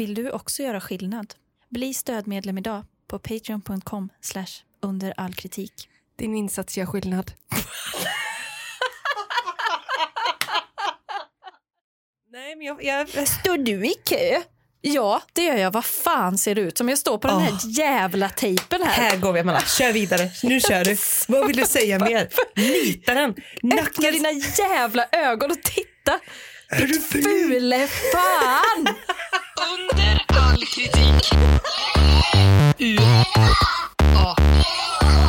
Vill du också göra skillnad? Bli stödmedlem idag på patreon.com under all kritik. Din insats gör skillnad. Nej, men jag, jag... Står du i kö? Ja, det gör jag. Vad fan ser det ut som? Jag står på den här jävla tejpen här. Här går vi Amanda, kör vidare. Nu kör du. Vad vill du säga mer? Nita den. Öppna dina jävla ögon och titta. Är du ful? Fule fan! Under all kritik. U A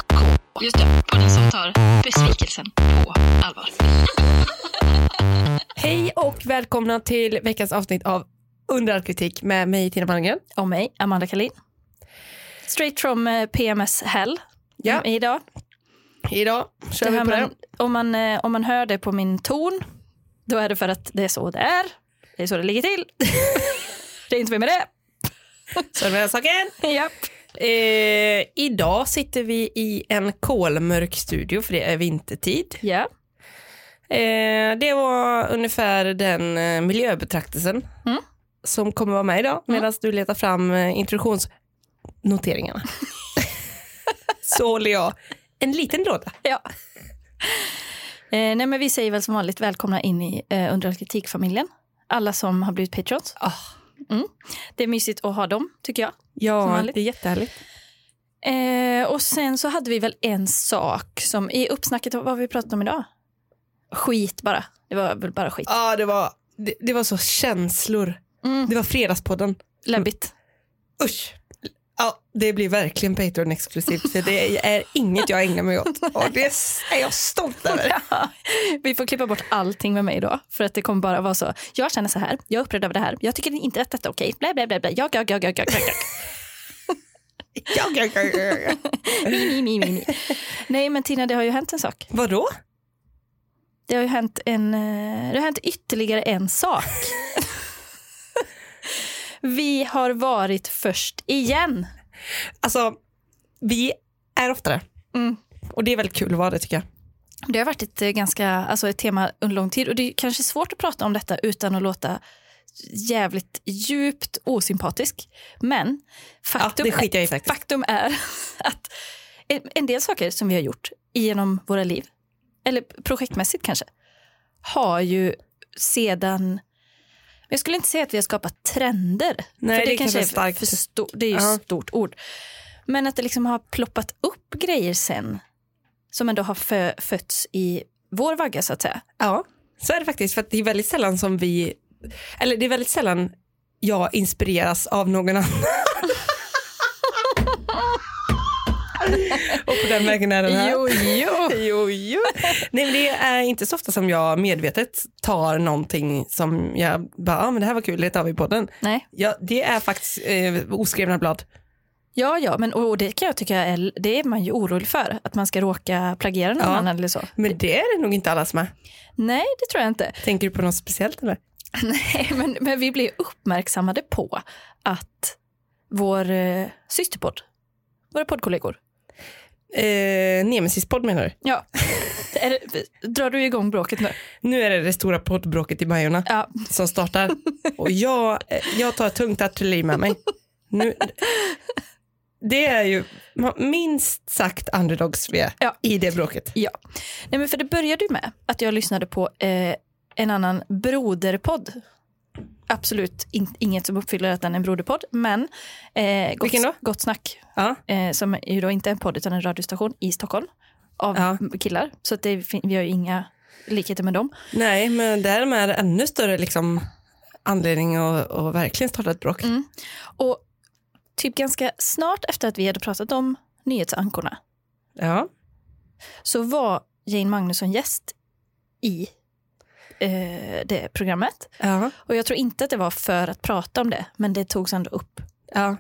K. Just det, podden som tar besvikelsen på allvar. Hej och välkomna till veckans avsnitt av Under all kritik med mig Tina Malmgren. Och mig, Amanda Kalin. Straight from eh, PMS Hell Ja. mm, idag. Idag kör Det vi på det. man, om, man, eh, om man hör det på min ton, då är det för att det är så det är. Det är så det ligger till. det är inte mer med det. Så är det med saken. Japp. Eh, idag sitter vi i en kolmörk studio för det är vintertid. Ja. Eh, det var ungefär den eh, miljöbetraktelsen Mm. som kommer vara med idag medan du letar fram eh, introduktionsnoteringarna. Så håller jag en liten låda. ja. Eh, nej, men vi säger väl som vanligt välkomna in i eh, Under kritik-familjen. Alla som har blivit patrons. Ah. Mm. Det är mysigt att ha dem, tycker jag. Ja, det är jättehärligt. Eh, och sen så hade vi väl en sak som i uppsnacket, vad har vi pratat om idag? Skit bara. Det var väl bara skit. Ja, det var, det, det var så känslor. Mm. Det var fredagspodden. Läbbigt. Usch. Ja, det blir verkligen Patreon-exklusivt. Det är inget jag ägnar mig åt. Och det är jag stolt över. Ja, vi får klippa bort allting med mig då. För att det kommer bara vara så. Jag känner så här. Jag är upprörd över det här. Jag tycker inte att detta är okej. Blä, blä, blä, blä. Jag, jag, jag, jag, jag, jag. Ja, ja, ja, ja, ja. Mi, mi, mi, mi, mi. Nej, men Tina, det har ju hänt en sak. Vadå? Det har ju hänt, en, eh, det har hänt ytterligare en sak. Vi har varit först igen. Alltså, vi är oftare. Mm. Och det är väldigt kul att vara det tycker jag. Det har varit ett, eh, ganska, alltså ett tema under lång tid och det är kanske svårt att prata om detta utan att låta jävligt djupt osympatisk. Men faktum, i faktiskt. faktum är att en del saker som vi har gjort genom våra liv, eller projektmässigt kanske, har ju sedan jag skulle inte säga att vi har skapat trender. Nej, för det är kanske kanske starkt. För sto- det är ju ett stort ord. Men att det liksom har ploppat upp grejer sen som ändå har fö- fötts i vår vagga så att säga. Ja, så är det faktiskt. För det är väldigt sällan som vi, eller det är väldigt sällan jag inspireras av någon annan. På den vägen är den här. jo. jo, jo. Nej, men det är inte så ofta som jag medvetet tar någonting som jag bara, ah, men det här var kul, det tar vi på den. Nej. Ja, det är faktiskt eh, oskrivna blad. Ja, ja, men och det kan jag tycka är, det är man ju orolig för, att man ska råka plagiera någon Ja. annan eller så. Men det är det nog inte alla som är. Nej, det tror jag inte. Tänker du på något speciellt eller? Nej, men, men vi blir uppmärksammade på att vår eh, systerpodd, våra poddkollegor, Eh, Nemesis-podd menar du? ja, det, drar du igång bråket nu? Nu är det det stora poddbråket i Majorna Ja, som startar. Och jag, jag tar tungt artilleri med mig. Nu, det är ju minst sagt underdogs vi är Ja. i det bråket. ja. Nej, men för det började ju med att jag lyssnade på eh, en annan broderpodd. Absolut in, inget som uppfyller att den är en broderpodd, men eh, gott, gott snack Ja. eh, som är ju då inte en podd utan en radiostation i Stockholm av Ja. killar. Så att det, vi har ju inga likheter med dem. Nej, men därmed är ännu större liksom, anledning att, att verkligen starta ett bråk. Mm. Och typ ganska snart efter att vi hade pratat om nyhetsankorna Ja. så var Jane Magnusson gäst i eh, det programmet. Ja. Och jag tror inte att det var för att prata om det, men det togs ändå upp. ja.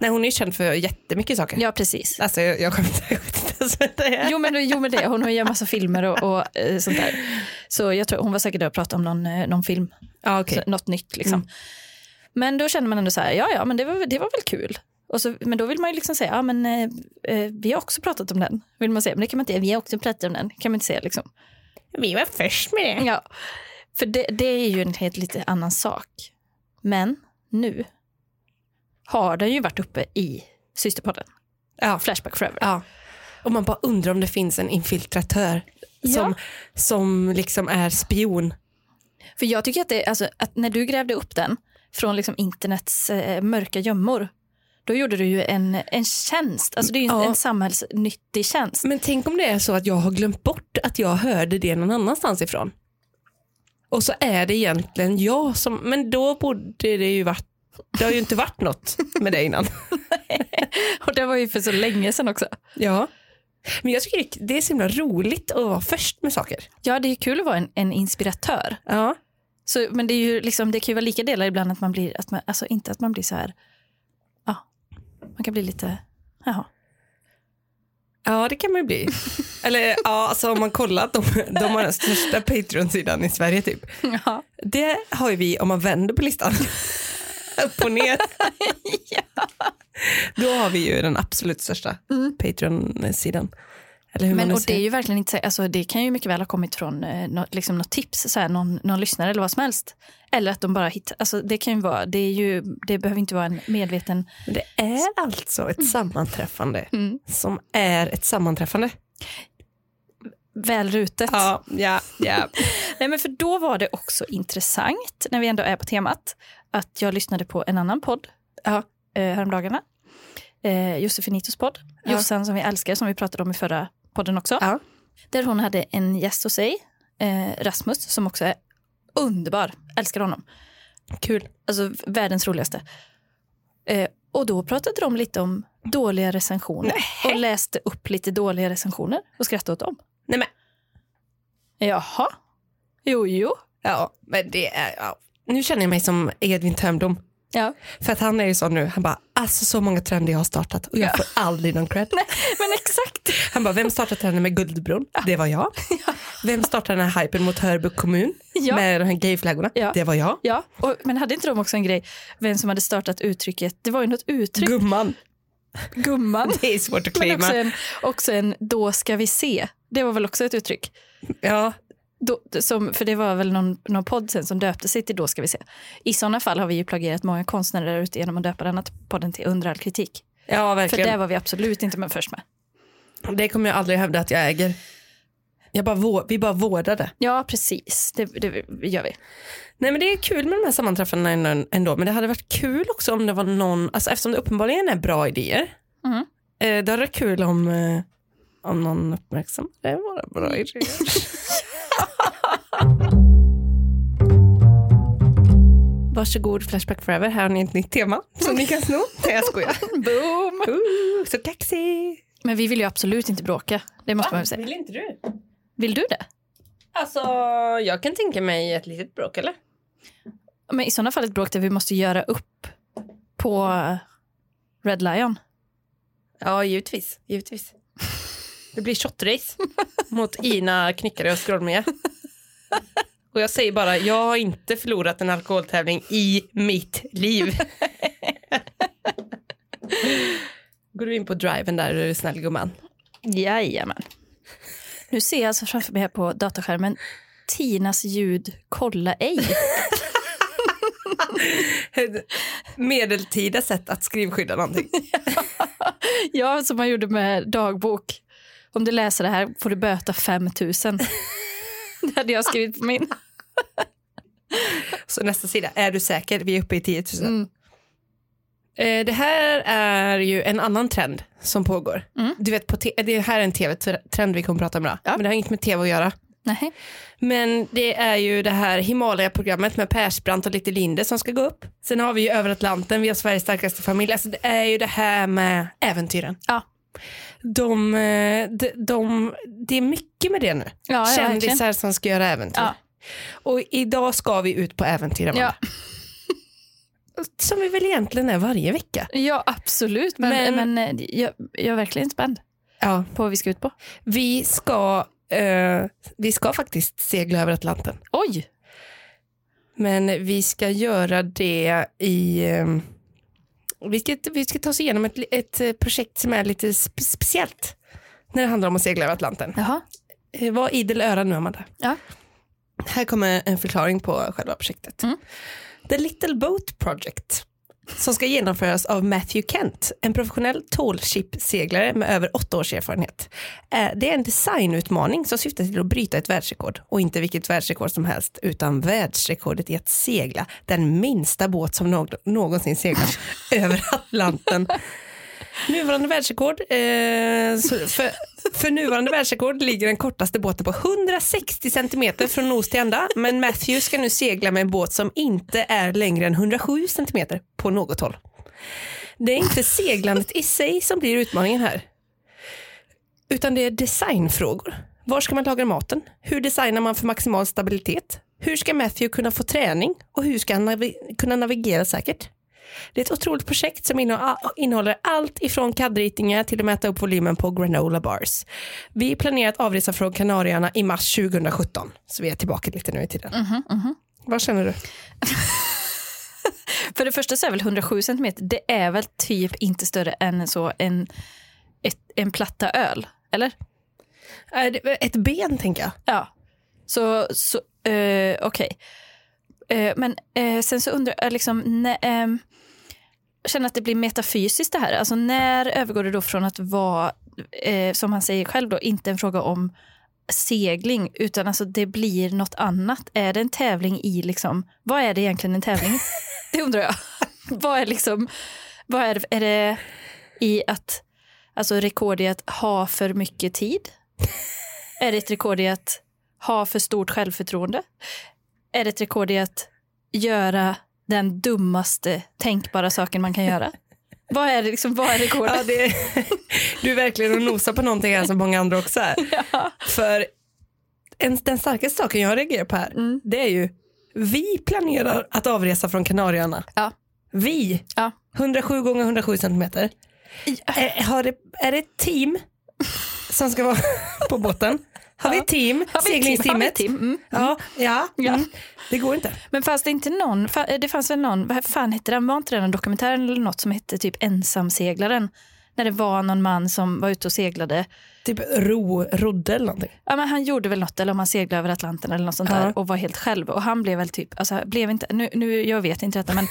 Nej, hon är ju känd för jättemycket saker. Ja, precis. Alltså, jag, jag, kommer inte, jag vet inte ens vad det är. Jo men, jo, men det. Hon har ju massa filmer och, och eh, sånt där. Så jag tror hon var säkert där och pratade om någon, eh, någon film, Ja, okej. så, något nytt liksom. Men då kände man ändå så här, ja ja men det var, det var väl kul. Och så, men då vill man ju liksom säga, ja men eh, eh, vi har också pratat om den. Vill man säga, men det kan man inte, vi har också pratat om den. kan man inte säga liksom. Vi var först med det. Ja, för det, det är ju en helt lite annan sak. Men nu har den ju varit uppe i systerpodden. Ja. Flashback Forever. Ja. Och man bara undrar om det finns en infiltratör som, som liksom är spion. För jag tycker att, det, alltså, att när du grävde upp den från liksom internets eh, mörka gömmor, då gjorde du ju en, en tjänst. Alltså det är Ja. en samhällsnyttig tjänst. Men tänk om det är så att jag har glömt bort att jag hörde det någon annanstans ifrån. Och så är det egentligen jag som, men då borde det ju varit, det har ju inte varit något med det innan. Och det var ju för så länge sedan också. Ja. Men jag tycker det är så himla roligt att vara först med saker. Ja, det är kul att vara en, en inspiratör. Ja. Så, men det, är ju liksom, det kan ju vara lika delar ibland att man blir, att man, alltså inte att man blir så här, man kan bli lite, jaha. Ja det kan man ju bli. Eller ja, alltså om man kollar att de, de har den största Patreon-sidan i Sverige typ. Ja. Det har ju vi om man vänder på listan. Upp och ner. Då har vi ju den absolut största Patreon-sidan. Men och det är ju verkligen inte, så- alltså det kan ju mycket väl ha kommit från eh, något, liksom något tips, så här, någon, någon lyssnare eller vad som helst. Eller att de bara hittar, alltså det kan ju vara, det är ju, det behöver inte vara en medveten, Det är alltså ett sammanträffande Mm. som är ett sammanträffande. välrutet. Ja, ja, ja. Nej, men för då var det också intressant, när vi ändå är på temat, att jag lyssnade på en annan podd Ja. eh, häromdagarna. Eh, Josefinitos podd, Ja. Jossan som vi älskar, som vi pratade om i förra podden också. Ja. Där hon hade en gäst hos sig, eh, Rasmus, som också är underbar. Älskar honom. Kul. Alltså världens roligaste. Eh, och då pratade de lite om dåliga recensioner och läste upp lite dåliga recensioner och skrattade åt dem. Nej men, Jaha. Jo, jo. ja, men det är, ja. Nu känner jag mig som Edvin Törnblom. Ja. För att han är ju så nu, han bara, alltså så många trender jag har startat och jag Ja. får aldrig någon cred. Men exakt. Han bara, vem startade trenden med Guldbron? Det var jag. Vem startade den här hypen mot Hörby kommun Ja. med de här gayflaggorna? Ja. Det var jag. Ja, och, men hade inte de också en grej, vem som hade startat uttrycket, det var ju något uttryck, Gumman. gumman. Det är svårt att Men claima. också en, också en då ska vi se. Det var väl också ett uttryck. Ja, Då, som, för det var väl någon, någon podd sen som döpte sig till Då ska vi se. I sådana fall har vi ju plagierat många konstnärer där ute genom att döpa denna podden till Under all kritik. ja För verkligen. det var vi absolut inte med först med. Det kommer jag aldrig hävda att jag äger. Jag bara, vi bara vårdade. Ja, precis. Det, det gör vi. Nej men det är kul med de här sammanträffandena ändå, ändå. Men det hade varit kul också om det var någon, alltså eftersom det uppenbarligen är bra idéer. Mm. Eh, det hade varit kul om, eh, om någon uppmärksammade våra bra idéer. Varsågod Flashback Forever, här har ni ett nytt tema som ni kan sno. Nej jag skojar. Boom! Ooh, så kaxig. Men vi vill ju absolut inte bråka. Det måste man väl säga. Vill inte du? Vill du det? Alltså jag kan tänka mig ett litet bråk eller? Men i sådana fall ett bråk där vi måste göra upp på Red Lion. Ja, givetvis. givetvis. Det blir shotrace mot Ina Knyckare och Skrollmia. Och jag säger bara, jag har inte förlorat en alkoholtävling i mitt liv. Går du in på driven där, är du snäll gumman. Jajamän. Nu ser jag alltså framför mig här på dataskärmen Tinas ljud kolla ej. Medeltida sätt att skrivskydda någonting. Ja, som man gjorde med dagbok. Om du läser det här får du böta 5 000. Det hade jag skrivit på min. Så nästa sida, är du säker? Vi är uppe i 10 000. Mm. Eh, Det här är ju en annan trend som pågår. Mm. Du vet, på det här är en tv-trend vi kommer prata om idag. Ja. Men det har inget med tv att göra. Nej. Men det är ju det här Himalaya-programmet med Persbrandt och lite Linde som ska gå upp. Sen har vi ju Över Atlanten, vi har Sveriges starkaste familj. Alltså det är ju det här med äventyren. Ja. De, eh, de, de, det är mycket med det nu. Ja, ja. Kändisar som ska göra äventyr. Ja. Och idag ska vi ut på äventyr. Amanda. Ja. Som vi väl egentligen är varje vecka. ja, absolut. Men, Men- men, eh, jag, jag är verkligen spänd Ja. på vad vi ska ut på. Vi ska, eh, vi ska faktiskt segla över Atlanten. Oj! Men vi ska göra det i... Eh, vi, ska, vi ska ta oss igenom ett, ett eh, projekt som är lite spe, speciellt när det handlar om att segla över Atlanten. Jaha. Eh, var idel öra nu, Amanda. Ja. Här kommer en förklaring på själva projektet. Mm. The Little Boat Project som ska genomföras av Matthew Kent, en professionell tallship-seglare med över åtta års erfarenhet. Eh, det är en designutmaning som syftar till att bryta ett världsrekord och inte vilket världsrekord som helst utan världsrekordet i att segla den minsta båt som någonsin seglat över Atlanten. Nuvarande världsrekord, eh, för, för nuvarande världsrekord ligger den kortaste båten på 160 centimeter från nos till ända, men Matthew ska nu segla med en båt som inte är längre än 107 centimeter på något håll. Det är inte seglandet i sig som blir utmaningen här, utan det är designfrågor. Var ska man lagra maten? Hur designar man för maximal stabilitet? Hur ska Matthew kunna få träning? Och hur ska han navi- kunna navigera säkert? Det är ett otroligt projekt som innehåller allt ifrån CAD-ritningar till att mäta upp volymen på granola bars. Vi planerar att avresa från Kanarieöarna i mars 2017, så vi är tillbaka lite nu i tiden. Vad känner du? För det första så är väl 107 centimeter, det är väl typ inte större än så en, ett, en platta öl, eller? Ett ben, tänker jag. Ja. Så, så eh, okej. Eh, men eh, sen så undrar jag, liksom, ehm, jag känner att det blir metafysiskt det här. Alltså när övergår det då från att vara, eh, som han säger själv, då, inte en fråga om segling, utan alltså det blir något annat. Är det en tävling i, liksom, vad är det egentligen en tävling? det undrar jag. vad är liksom, vad är är det i att, alltså rekord i att ha för mycket tid? Är det ett rekord i att ha för stort självförtroende? Är det ett rekord i att göra den dummaste tänkbara saken man kan göra? vad är det liksom, vad är rekordet? Ja, det, du är verkligen och nosar på någonting här som många andra också är. För en, den starkaste saken jag reagerar på här, Mm. det är ju vi planerar att avresa från Kanarieöarna. Ja. Vi, Ja. 107 gånger 107 centimeter. Är, har det, är det ett team som ska vara på båten? Har vi team? Har vi ett team? Har vi Seglingsteamet? team? Mm. Ja, ja, Ja. Mm. det går inte. Men fanns det inte någon, fa- det fanns väl någon, vad fan hette den, var inte det en dokumentär eller något som hette typ Ensamseglaren? När det var någon man som var ute och seglade. Typ ro, rodde eller någonting. Ja, men han gjorde väl något, eller om han seglade över Atlanten eller något sånt där Ja. och var helt själv. Och han blev väl typ, alltså blev inte, nu, nu jag vet inte detta, men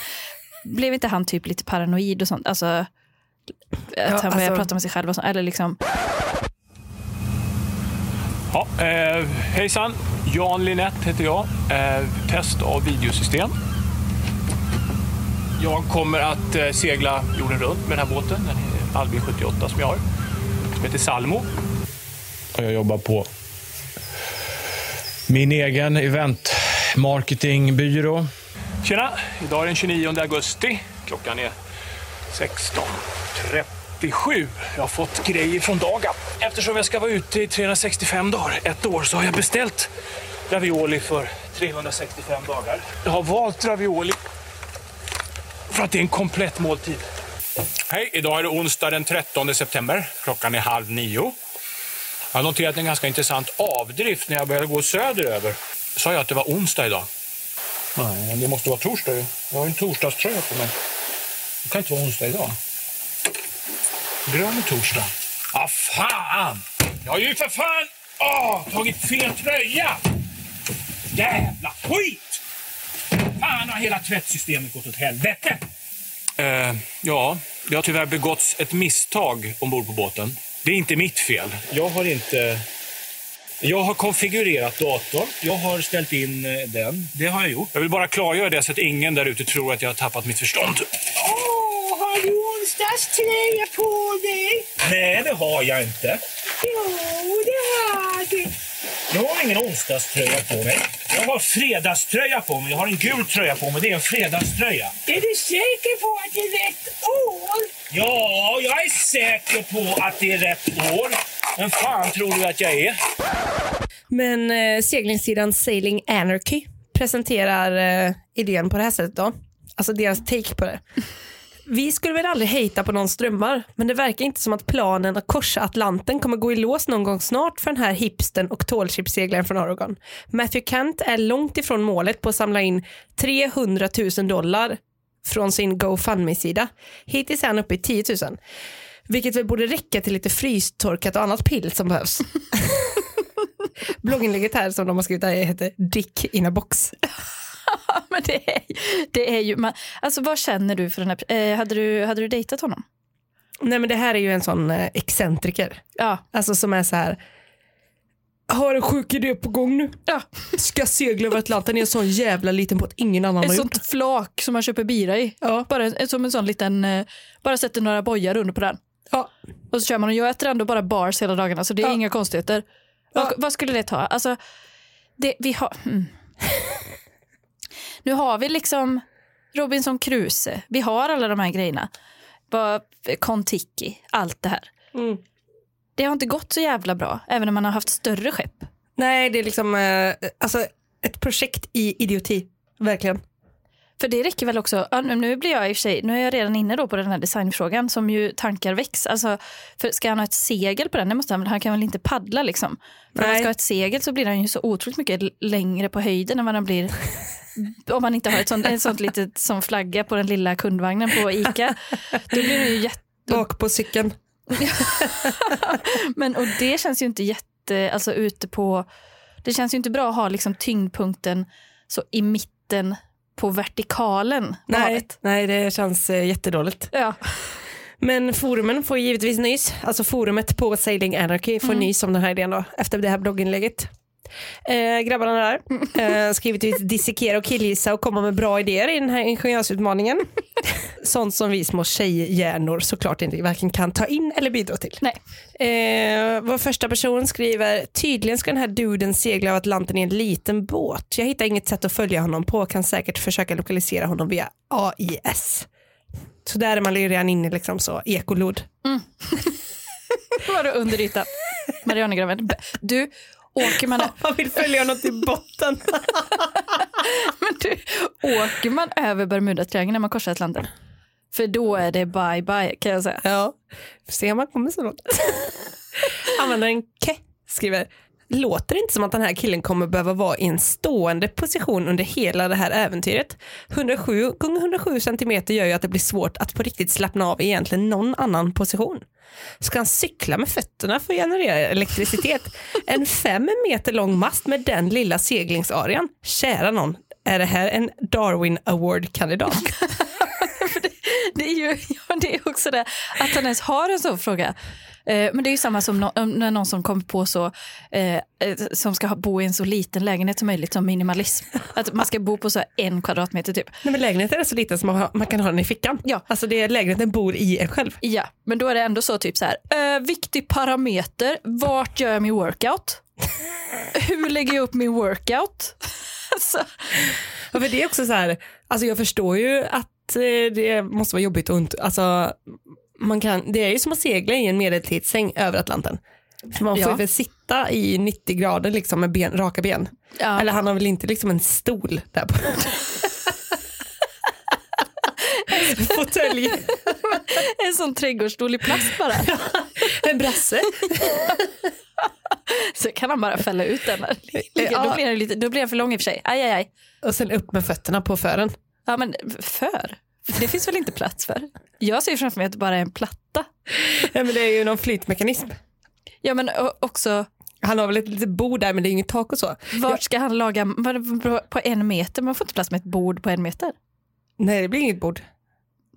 blev inte han typ lite paranoid och sånt? Alltså att han började alltså- prata med sig själv och sånt, eller liksom. Ja, eh, hejsan, Jan Linett heter jag. Eh, test av videosystem. Jag kommer att eh, segla jorden runt med den här båten, den är Albin 78 som jag har. Som heter Salmo. Jag jobbar på min egen event marketingbyrå. Tjena! Idag är den 29 augusti. Klockan är 16.37. Jag har fått grejer från Dagab. Eftersom jag ska vara ute i 365 dagar, ett år, så har jag beställt ravioli för 365 dagar. Jag har valt ravioli för att det är en komplett måltid. Hej, idag är det onsdag den 13 september. Klockan är halv nio. Jag har noterat en ganska intressant avdrift när jag började gå söderöver. Sa jag att det var onsdag idag? Nej, det måste vara torsdag ju. Jag har en torsdagströja på mig. Det kan inte vara onsdag idag. Grön torsdag. Ah, fan! Jag har ju för fan åh, tagit fel tröja! Jävla skit! Fan har hela tvättsystemet gått åt helvete! Eh, ja, det har tyvärr begåtts ett misstag ombord på båten. Det är inte mitt fel. Jag har inte... Jag har konfigurerat datorn. Jag har ställt in eh, den. Det har jag gjort. Jag vill bara klargöra det så att ingen där ute tror att jag har tappat mitt förstånd. Har du onsdagströja på dig? Nej, det har jag inte. Jo, det har du. Jag har ingen onsdagströja på mig. Jag har fredagströja på mig. Jag har en gul tröja på mig. Det är en fredagströja. Är du säker på att det är rätt år? Ja, jag är säker på att det är rätt år. Men fan tror du att jag är? Men eh, seglingssidan Sailing Anarchy presenterar eh, idén på det här sättet då. Alltså deras take på det. Vi skulle väl aldrig hejta på någons drömmar, men det verkar inte som att planen att korsa Atlanten kommer gå i lås någon gång snart för den här hipsten och tallship-seglaren från Oregon. Matthew Kent är långt ifrån målet på att samla in 300 000 dollar från sin GoFundMe-sida. Hittills är han uppe i 10 000. Vilket väl borde räcka till lite frystorkat och annat pill som behövs. Blogginlägget här som de har skrivit här heter Dick in a box. men det är, det är ju, man, alltså vad känner du för den här, eh, hade, du, hade du dejtat honom? Nej men det här är ju en sån eh, excentriker. Ja. Alltså som är så här. Har en sjuk idé på gång nu. ja. Ska segla över Atlanten i en sån jävla liten båt ingen annan Ett har sånt gjort. flak som man köper bira i. Ja. Bara en- som en sån liten, eh, bara sätter några bojar under på den. Ja. Och så kör man och jag äter ändå bara bars hela dagarna så det är Ja. inga konstigheter. Ja. Vad, vad skulle det ta? Alltså, det, vi har... Mm. Nu har vi liksom Robinson Crusoe, vi har alla de här grejerna. Kon-Tiki, allt det här. Mm. Det har inte gått så jävla bra, även om man har haft större skepp. Nej det är liksom eh, alltså, ett projekt i idioti. Verkligen. För det räcker väl också, nu- blir jag i och för sig, nu är jag redan inne då på den här designfrågan som ju tankar väcks. Alltså, för ska han ha ett segel på den, det måste han, han kan väl inte paddla liksom. För om han ska ha ett segel så blir han ju så otroligt mycket längre på höjden än vad han blir om man inte har ett sånt, ett sånt litet som flagga på den lilla kundvagnen på ICA. Då blir det ju jätte, Bak på cykeln. men och det känns ju inte jätte, alltså ute på, det känns ju inte bra att ha liksom tyngdpunkten så i mitten på vertikalen på Nej, havet. nej det känns eh, jättedåligt. Ja. Men forumen får givetvis nys. Alltså forumet på Sailing Anarchy får nys om den här idén då, efter det här blogginlägget. Eh, grabbarna där eh, ska givetvis dissekera och killgissa och komma med bra idéer i den här ingenjörsutmaningen. Sånt som vi små tjejhjärnor såklart inte varken kan ta in eller bidra till. Nej. Eh, vår första person skriver, tydligen ska den här duden segla över Atlanten i en liten båt. Jag hittar inget sätt att följa honom på, kan säkert försöka lokalisera honom via AIS. Så där är man ju redan inne liksom så, ekolod. Vadå under ytan? Marianergraven. B- Du, åker man, Man vill följa honom till botten. men du, åker man över Bermudatriangeln när man korsar Atlanten? För då är det bye bye kan jag säga. ja, får se om man kommer så långt. Användaren Ke skriver, låter det inte som att den här killen kommer behöva vara i en stående position under hela det här äventyret. 107 gånger 107 centimeter gör ju att det blir svårt att på riktigt slappna av i egentligen någon annan position. Ska han cykla med fötterna för att generera elektricitet? En fem meter lång mast med den lilla seglingsarean? Kära någon, är det här en Darwin Award-kandidat? Det är ju ja, det är också det, att han ens har en sån fråga. Eh, men det är ju samma som om- när någon som kommer på så, eh, eh, som ska bo i en så liten lägenhet som möjligt som minimalism. Att man ska bo på så en kvadratmeter typ. Nej, men lägenheten är så liten som man, har- man kan ha den i fickan. Ja. Alltså det är lägenheten bor i en själv. Ja, men då är det ändå så typ så här, eh, viktig parameter, vart gör jag min workout? Hur lägger jag upp min workout? alltså, Ja, för det är också så här, alltså jag förstår ju att eh, det måste vara jobbigt och ont, alltså man kan, det är ju som att segla i en medeltidssäng över Atlanten. För man får Ja. väl sitta i 90 grader liksom med ben, raka ben. ja. Eller han har väl inte liksom en stol där på. Fåtölj, en sån trädgårdsstol i plast bara. en brasse. Så kan han bara fälla ut den. Ja. Då, blir den lite, då blir den för lång i och för sig. Aj, aj, aj. Och sen upp med fötterna på fören. Ja, men för? Det finns väl inte plats för? Jag ser framför mig att det bara är en platta. Ja, men det är ju någon flytmekanism. Ja, men också, Han har väl ett litet bord där men det är inget tak och så. vart ska han laga på en meter? Man får inte plats med ett bord på en meter. Nej det blir inget bord.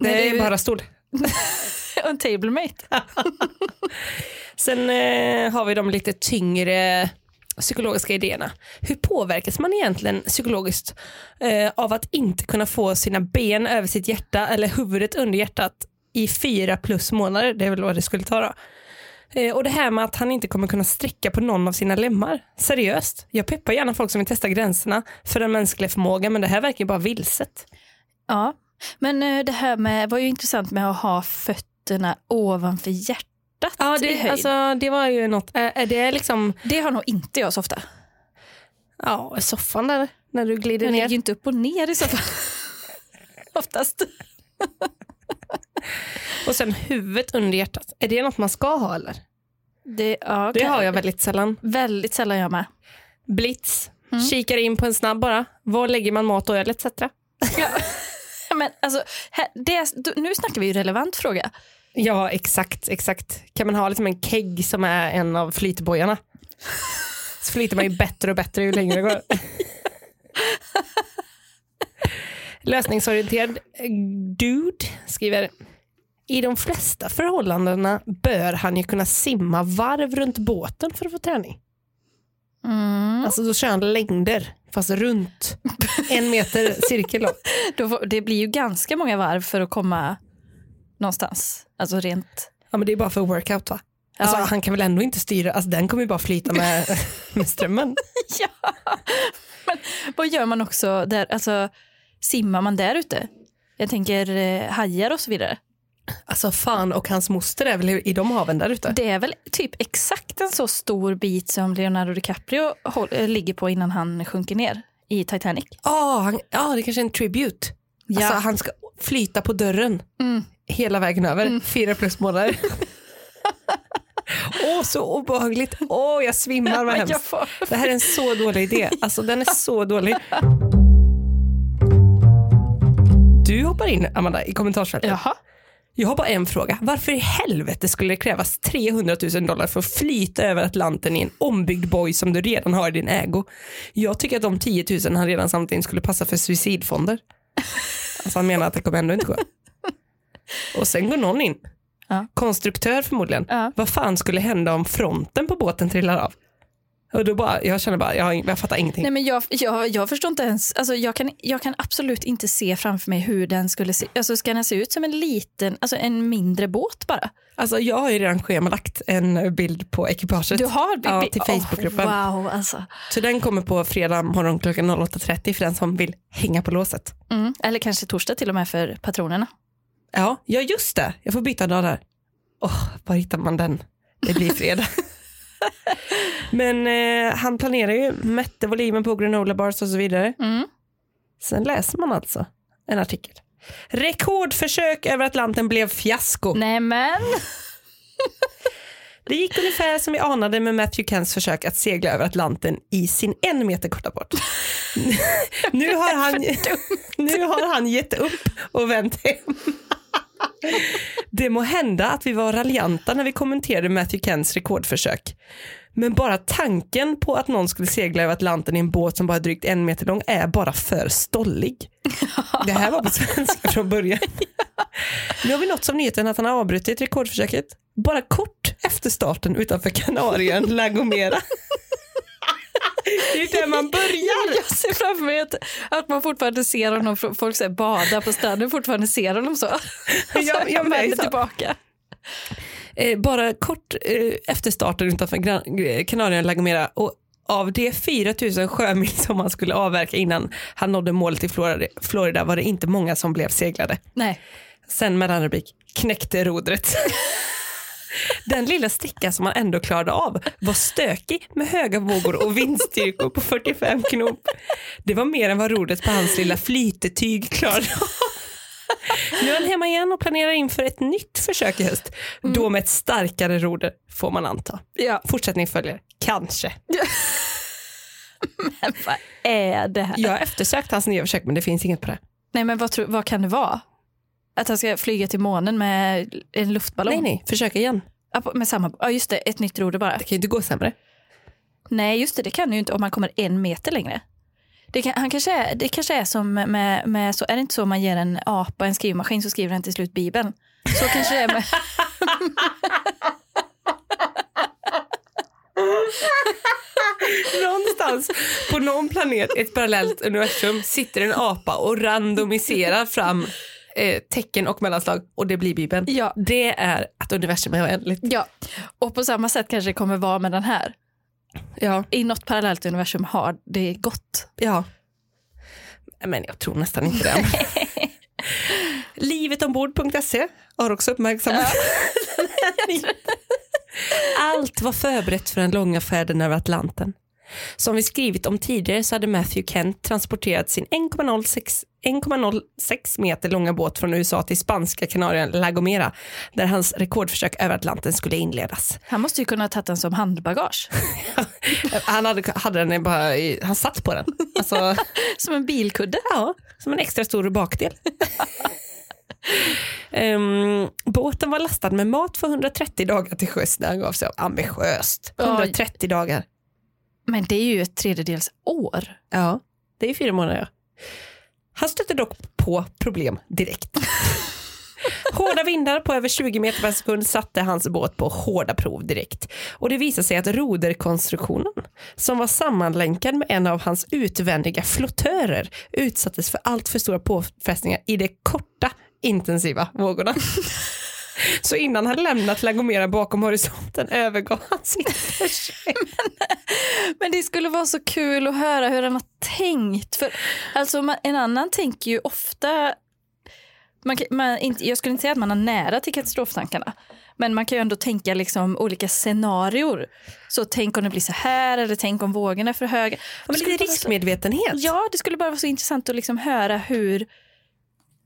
Det Nej, det är bara stol. En tablemate. Sen eh, har vi de lite tyngre psykologiska idéerna. Hur påverkas man egentligen psykologiskt eh, av att inte kunna få sina ben över sitt hjärta eller huvudet under hjärtat i fyra plus månader? Det är väl vad det skulle ta då. Eh, och det här med att han inte kommer kunna sträcka på någon av sina lemmar. Seriöst, jag peppar gärna folk som vill testa gränserna för den mänskliga förmågan men det här verkar ju bara vilset. Ja, men eh, det här med, var ju intressant med att ha fötterna ovanför hjärtat Ja, i det, höjd. alltså, det var ju något, är, är det liksom, Det har nog inte jag så ofta. ja, soffan där när du glider Den ner? ligger ju inte upp och ner i fall. Oftast. Och sen huvudet under hjärtat. Är det något man ska ha eller? Det, ja, Det har jag väldigt sällan. Väldigt sällan jag med. Blitz. Mm. Kikar in på en snabb bara. Var lägger man mat och öl etc. Ja. Men alltså, här, det, nu snackar vi ju relevant fråga. Ja exakt, exakt. Kan man ha liksom en kegg som är en av flytbojarna? Så flyter man ju bättre och bättre ju längre det går. Lösningsorienterad dude skriver i de flesta förhållandena bör han ju kunna simma varv runt båten för att få träning. Mm. Alltså då kör han längder, fast runt en meter cirkel. Det blir ju ganska många varv för att komma någonstans. Alltså rent... Ja, men det är bara för workout va? Alltså, Ja. Han kan väl ändå inte styra, alltså, den kommer ju bara flyta med, med strömmen. Ja, men vad gör man också där? Alltså, simmar man där ute? Jag tänker eh, hajar och så vidare. Alltså fan och hans moster är väl i, de haven där ute? Det är väl typ exakt en så stor bit som Leonardo DiCaprio håll, eh, ligger på innan han sjunker ner i Titanic. Ja, han, ja, det kanske är en tribute. Ja. Alltså, han ska flyta på dörren Mm. Hela vägen över, fyra plus månader. Åh, så obehagligt. Åh, jag svimmar, vad hemskt. får- Det här är en så dålig idé. Alltså, den är så dålig. Du hoppar in, Amanda, i kommentarsfältet. Jaha. Jag har bara en fråga. Varför i helvete skulle det krävas 300 000 dollar för att flyta över Atlanten i en ombyggd boj som du redan har i din ägo? Jag tycker att de 10 000 han redan in skulle passa för suicidfonder. Alltså han menar att det kommer ändå inte gå. Och sen går någon in. Ja. Konstruktör förmodligen. Ja. Vad fan skulle hända om fronten på båten trillar av? Och då bara, jag känner bara, jag, jag fattar ingenting. Nej, men jag, jag, jag förstår inte ens, alltså jag, kan, jag kan absolut inte se framför mig hur den skulle se alltså Ska den se ut som en liten, alltså en mindre båt bara? Alltså jag har ju redan schemalagt en bild på ekipaget. Du har Ja, till Facebookgruppen. Oh, wow, alltså. Så den kommer på fredag morgon klockan 08.30 för den som vill hänga på låset. Mm. Eller kanske torsdag till och med för patronerna. Ja, ja just det. Jag får byta dag där. Åh, var hittar man den? Det blir fredag. Men eh, han planerar ju, mätte volymen på granola bars och så vidare. Mm. Sen läser man alltså en artikel. Rekordförsök över Atlanten blev fiasko. Nej men, Det gick ungefär som vi anade med Matthew Kens försök att segla över Atlanten i sin en meter korta båt. nu, har han, nu har han gett upp och vänt hem. Det må hända att vi var raljanta när vi kommenterade Matthew Kens rekordförsök. Men bara tanken på att någon skulle segla över Atlanten i en båt som bara är drygt en meter lång är bara för stollig. Det här var på svenska från början. Nu har vi nåtts av nyheten att han har avbrutit rekordförsöket bara kort efter starten utanför Kanarien Lagomera. Det är där man börjar. jag ser framför mig att, att man fortfarande ser honom, folk säger bada på stranden, fortfarande ser honom så. Ja, ja, men det är vänder så. tillbaka. Eh, bara kort eh, efter starten utanför Gran- Kanarien La Gomera och av de 4 000 sjömil som han skulle avverka innan han nådde målet i Florida, Florida var det inte många som blev seglade. Nej. Sen mellanrubrik, knäckte rodret. Den lilla sticka som han ändå klarade av var stökig med höga vågor och vindstyrkor på 45 knop. Det var mer än vad rodret på hans lilla flytetyg klarade av. Nu är han hemma igen och planerar inför ett nytt försök i höst. Då med ett starkare roder får man anta. Ja. Fortsättning följer, kanske. Men vad är det här? Jag har eftersökt hans nya försök men det finns inget på det. Nej men vad, tror- vad kan det vara? Att han ska flyga till månen med en luftballong? Nej nej, försök igen. Ja, Med samma, ja just det, ett nytt roder bara. Det kan ju inte gå sämre. Nej just det, det kan ju inte om man kommer en meter längre. Det, kan, han kanske är, det kanske är som med, med, så är det inte så man ger en apa en skrivmaskin så skriver den till slut Bibeln. Så kanske det är med, Någonstans på någon planet, ett parallellt universum, sitter en apa och randomiserar fram eh, tecken och mellanslag och det blir Bibeln. Ja. Det är att universum är oändligt. ja. Och på samma sätt kanske det kommer vara med den här. Ja, I något parallellt universum har det gått. ja. Men jag tror nästan inte det. Livetombord.se har också uppmärksammat Allt var förberett för den långa färden över Atlanten. Som vi skrivit om tidigare så hade Matthew Kent transporterat sin 1,06 1,06 meter långa båt från USA till spanska Kanarien La Gomera där hans rekordförsök över Atlanten skulle inledas. Han måste ju kunna ha tagit den som handbagage. Han hade, hade den bara i, han satt på den. Alltså, Som en bilkudde. Ja, som en extra stor bakdel. Ehm, båten var lastad med mat för 130 dagar till sjöss när han gav sig av. Ambitiöst. 130 dagar. Men det är ju ett tredjedels år. Ja, det är fyra månader. Han stötte dock på problem direkt. Hårda vindar på över 20 meter per sekund satte hans båt på hårda prov direkt. Och det visade sig att roderkonstruktionen, som var sammanlänkad med en av hans utvändiga flottörer, utsattes för allt för stora påfrestningar i de korta, intensiva vågorna. Så innan han lämnat Lagomera bakom horisonten övergav han sitt försök. Men det skulle vara så kul att höra hur han har tänkt. För alltså, man, en annan tänker ju ofta... Man, man, inte, jag skulle inte säga att man har nära till katastroftankarna. Men man kan ju ändå tänka liksom olika scenarior. Så tänk om det blir så här eller tänk om vågorna är för höga. Men lite vara så- riskmedvetenhet. Ja, det skulle bara vara så intressant att liksom höra hur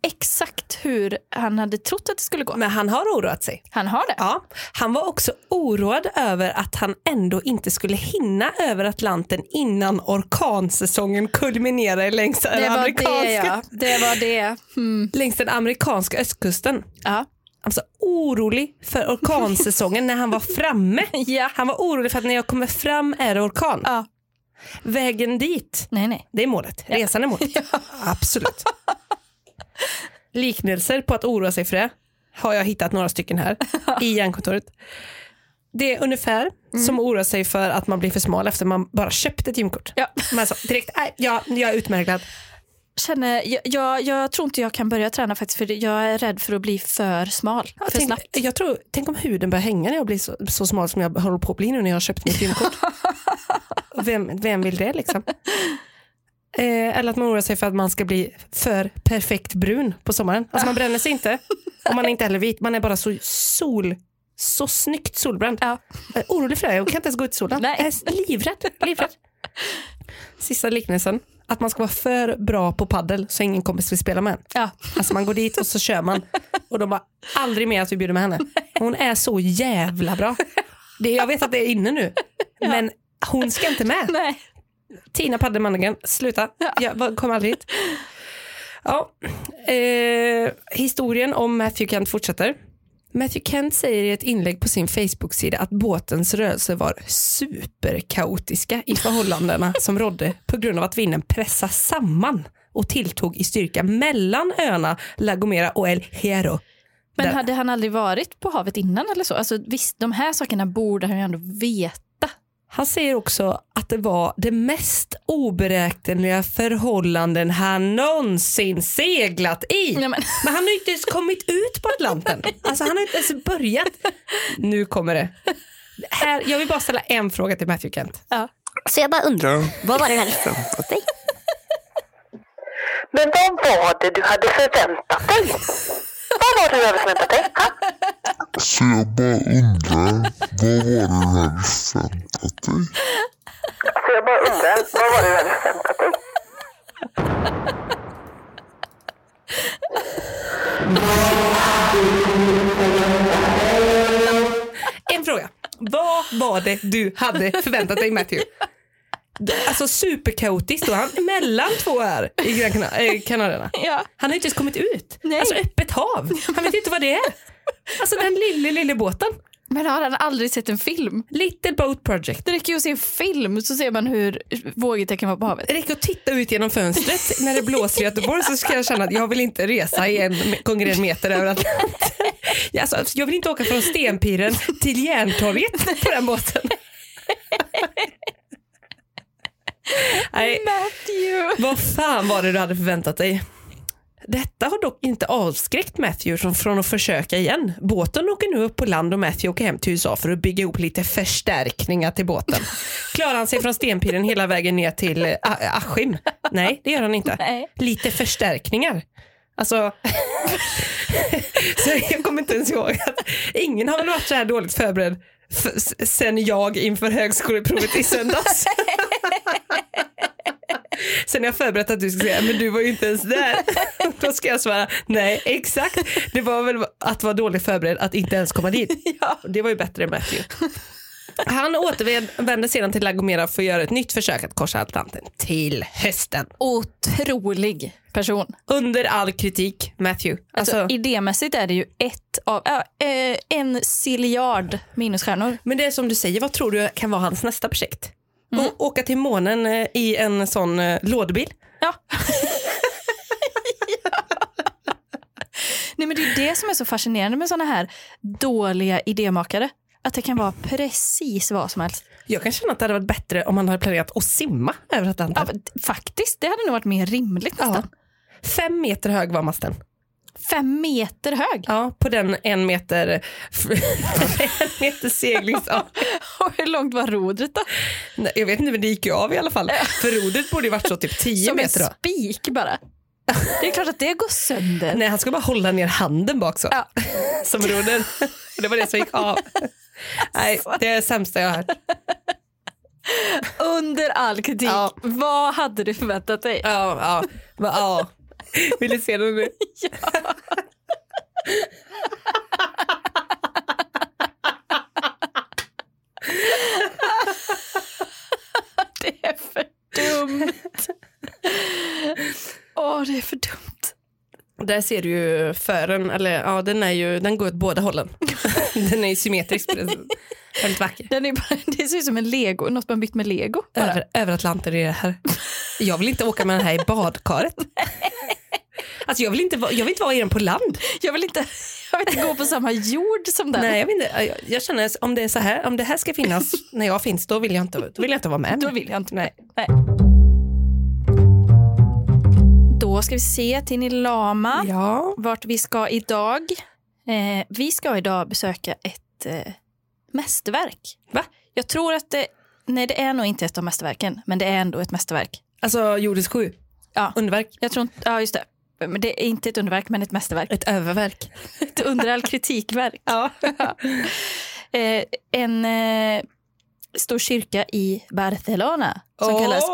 exakt hur han hade trott att det skulle gå. Men han har oroat sig. Han har det. Ja, han var också oroad över att han ändå inte skulle hinna över Atlanten innan orkansäsongen kulminerar längs den, det var amerikanska, det, ja. Det var det. Mm. längs den amerikanska östkusten. Ja. Alltså orolig för orkansäsongen när han var framme. ja. Han var orolig för att när jag kommer fram är det orkan. ja. Vägen dit, Nej, nej. det är målet. Resan är målet. Absolut. Liknelser på att oroa sig för det har jag hittat några stycken här i hjärnkontoret. Det är ungefär som att oroa sig för att man blir för smal efter man bara köpt ett gymkort. Ja. Man sa direkt, nej, jag, jag är utmärglad. Känner, jag, jag, jag tror inte jag kan börja träna faktiskt för jag är rädd för att bli för smal. Ja, för tänk, snabbt. jag tror, tänk om huden börjar hänga när jag blir så, så smal som jag håller på att bli nu när jag har köpt mitt gymkort. vem, vem vill det liksom? Eh, eller att man oroar sig för att man ska bli för perfekt brun på sommaren. Alltså man bränner sig inte och man är inte heller vit. Man är bara så sol, så snyggt solbränd. Ja. Jag är orolig för det. Jag kan inte ens gå ut i solen. Nej. Jag är livrädd. livrädd. Sista liknelsen. Att man ska vara för bra på paddel så ingen kompis vill spela med en. Ja. Alltså man går dit och så kör man och de bara aldrig mer att vi bjuder med henne. Hon är så jävla bra. Det, jag vet att det är inne nu, men hon ska inte med. Nej. Tina Paddelmanningen, sluta. Jag kommer aldrig hit. Ja, eh, historien om Matthew Kent fortsätter. Matthew Kent säger i ett inlägg på sin Facebook-sida att båtens rörelser var superkaotiska i förhållandena som rådde på grund av att vinden pressas samman och tilltog i styrka mellan öarna La Gomera och El Hierro. Men hade han aldrig varit på havet innan eller så? Alltså, visst, de här sakerna borde han ju ändå veta. Han säger också att det var det mest oberäkneliga förhållanden han någonsin seglat i. Ja, men, Men han har inte ens kommit ut på Atlanten. Alltså han har inte ens börjat. Nu kommer det. Här, jag vill bara ställa en fråga till Matthew Kent. ja. Så jag bara undrar, vad var det hade förväntat dig? Men vad var det du hade förväntat dig? Vad var det du hade förväntat dig? Så jag bara undrar, vad var det du hade förväntat dig? Så jag bara undrar, vad var det du hade förväntat dig? En fråga. Vad var det du hade förväntat dig Matthew? Alltså superkaotiskt då. Han är mellan två öar i Gran Cana- eh, Kanarierna. Ja. Han har inte ens kommit ut. Nej. Alltså öppet hav. Han vet inte vad det är. Alltså den lilla, lilla båten. Men har han aldrig sett en film? Little Boat Project. Det räcker ju att se en film så ser man hur vågigt det kan vara på havet. Det räcker att titta ut genom fönstret när det blåser i Göteborg så ska jag känna att jag vill inte resa i en gånger en meter över Atlanten. Alltså, jag vill inte åka från Stenpiren till Järntorget på den båten. Nej, Matthew! vad fan var det du hade förväntat dig? Detta har dock inte avskräckt Matthew från, att försöka igen. Båten åker nu upp på land och Matthew åker hem till USA för att bygga ihop lite förstärkningar till båten. Klarar han sig från Stenpiren hela vägen ner till eh, Askim? Nej, det gör han inte. Nej. Lite förstärkningar. Alltså, så jag kommer inte ens ihåg att ingen har väl varit så här dåligt förberedd sen jag inför högskoleprovet i söndags. Sen har jag förberett att du ska säga, men du var ju inte ens där. Då ska jag svara, nej exakt. Det var väl att vara dåligt förberedd att inte ens komma dit. Ja. Det var ju bättre än Matthew. Han återvände sedan till Lagomera för att göra ett nytt försök att korsa Atlanten till hösten. Otrolig person. Under all kritik, Matthew. Alltså, Alltså, idémässigt är det ju ett av, eh, en ciljard minusstjärnor. men det är som du säger, vad tror du kan vara hans nästa projekt? mm. och åka till månen eh, i en sån eh, lådbil. Ja. Nej, men det är det som är så fascinerande med såna här dåliga idémakare. Att det kan vara precis vad som helst. Jag kan känna att det hade varit bättre om man hade planerat att simma över Atlanten. Ja, faktiskt, det hade nog varit mer rimligt nästan. Ja. Fem meter hög var masten. Fem meter hög. Ja, på den en meter, en meter seglings... Ja. Och hur långt var rodret då? Nej, Jag vet inte, men det gick ju av i alla fall. För rodret borde ju varit så typ 10 Som en meter då. spik bara. Det är klart att det går sönder. Nej, han skulle bara hålla ner handen bak så. Ja. Som roder. Det var det som gick av. Nej, det är det sämsta jag har hört. Under all kritik, Ja. vad hade du förväntat dig? Ja, ja. Ja. Vill du se det nu? Det är för dumt. Åh, det är för dumt. Där ser du ju fören, eller ja, den, är ju, den går åt båda hållen. Den är ju symmetrisk. Väldigt vacker. Den är bara, det ser ut som en lego, något man byggt med lego. Bara. Över, över Atlanten är det här. Jag vill inte åka med den här i badkaret. Alltså jag vill inte, jag vill inte vara den på land. Jag, vill inte, jag vill inte gå på samma jord som den. Nej, jag, vill inte, jag, jag känner om det är så här, om det här ska finnas när jag finns, då vill jag inte, då vill jag inte vara med. Då vill jag inte. Nej. Nej. Då ska vi se Tini Lama, Ja. vart vi ska idag. Eh, vi ska idag besöka ett eh, mästerverk. Va? Jag tror att det, nej det är nog inte ett av mästerverken, men det är ändå ett mästerverk. Alltså jordisk sju, Ja, underverk, jag tror ja just det. Men det är inte ett underverk, men ett mästerverk. ett öververk. Ett under all kritikverk. Ja. eh, en eh, stor kyrka i Barcelona som kallas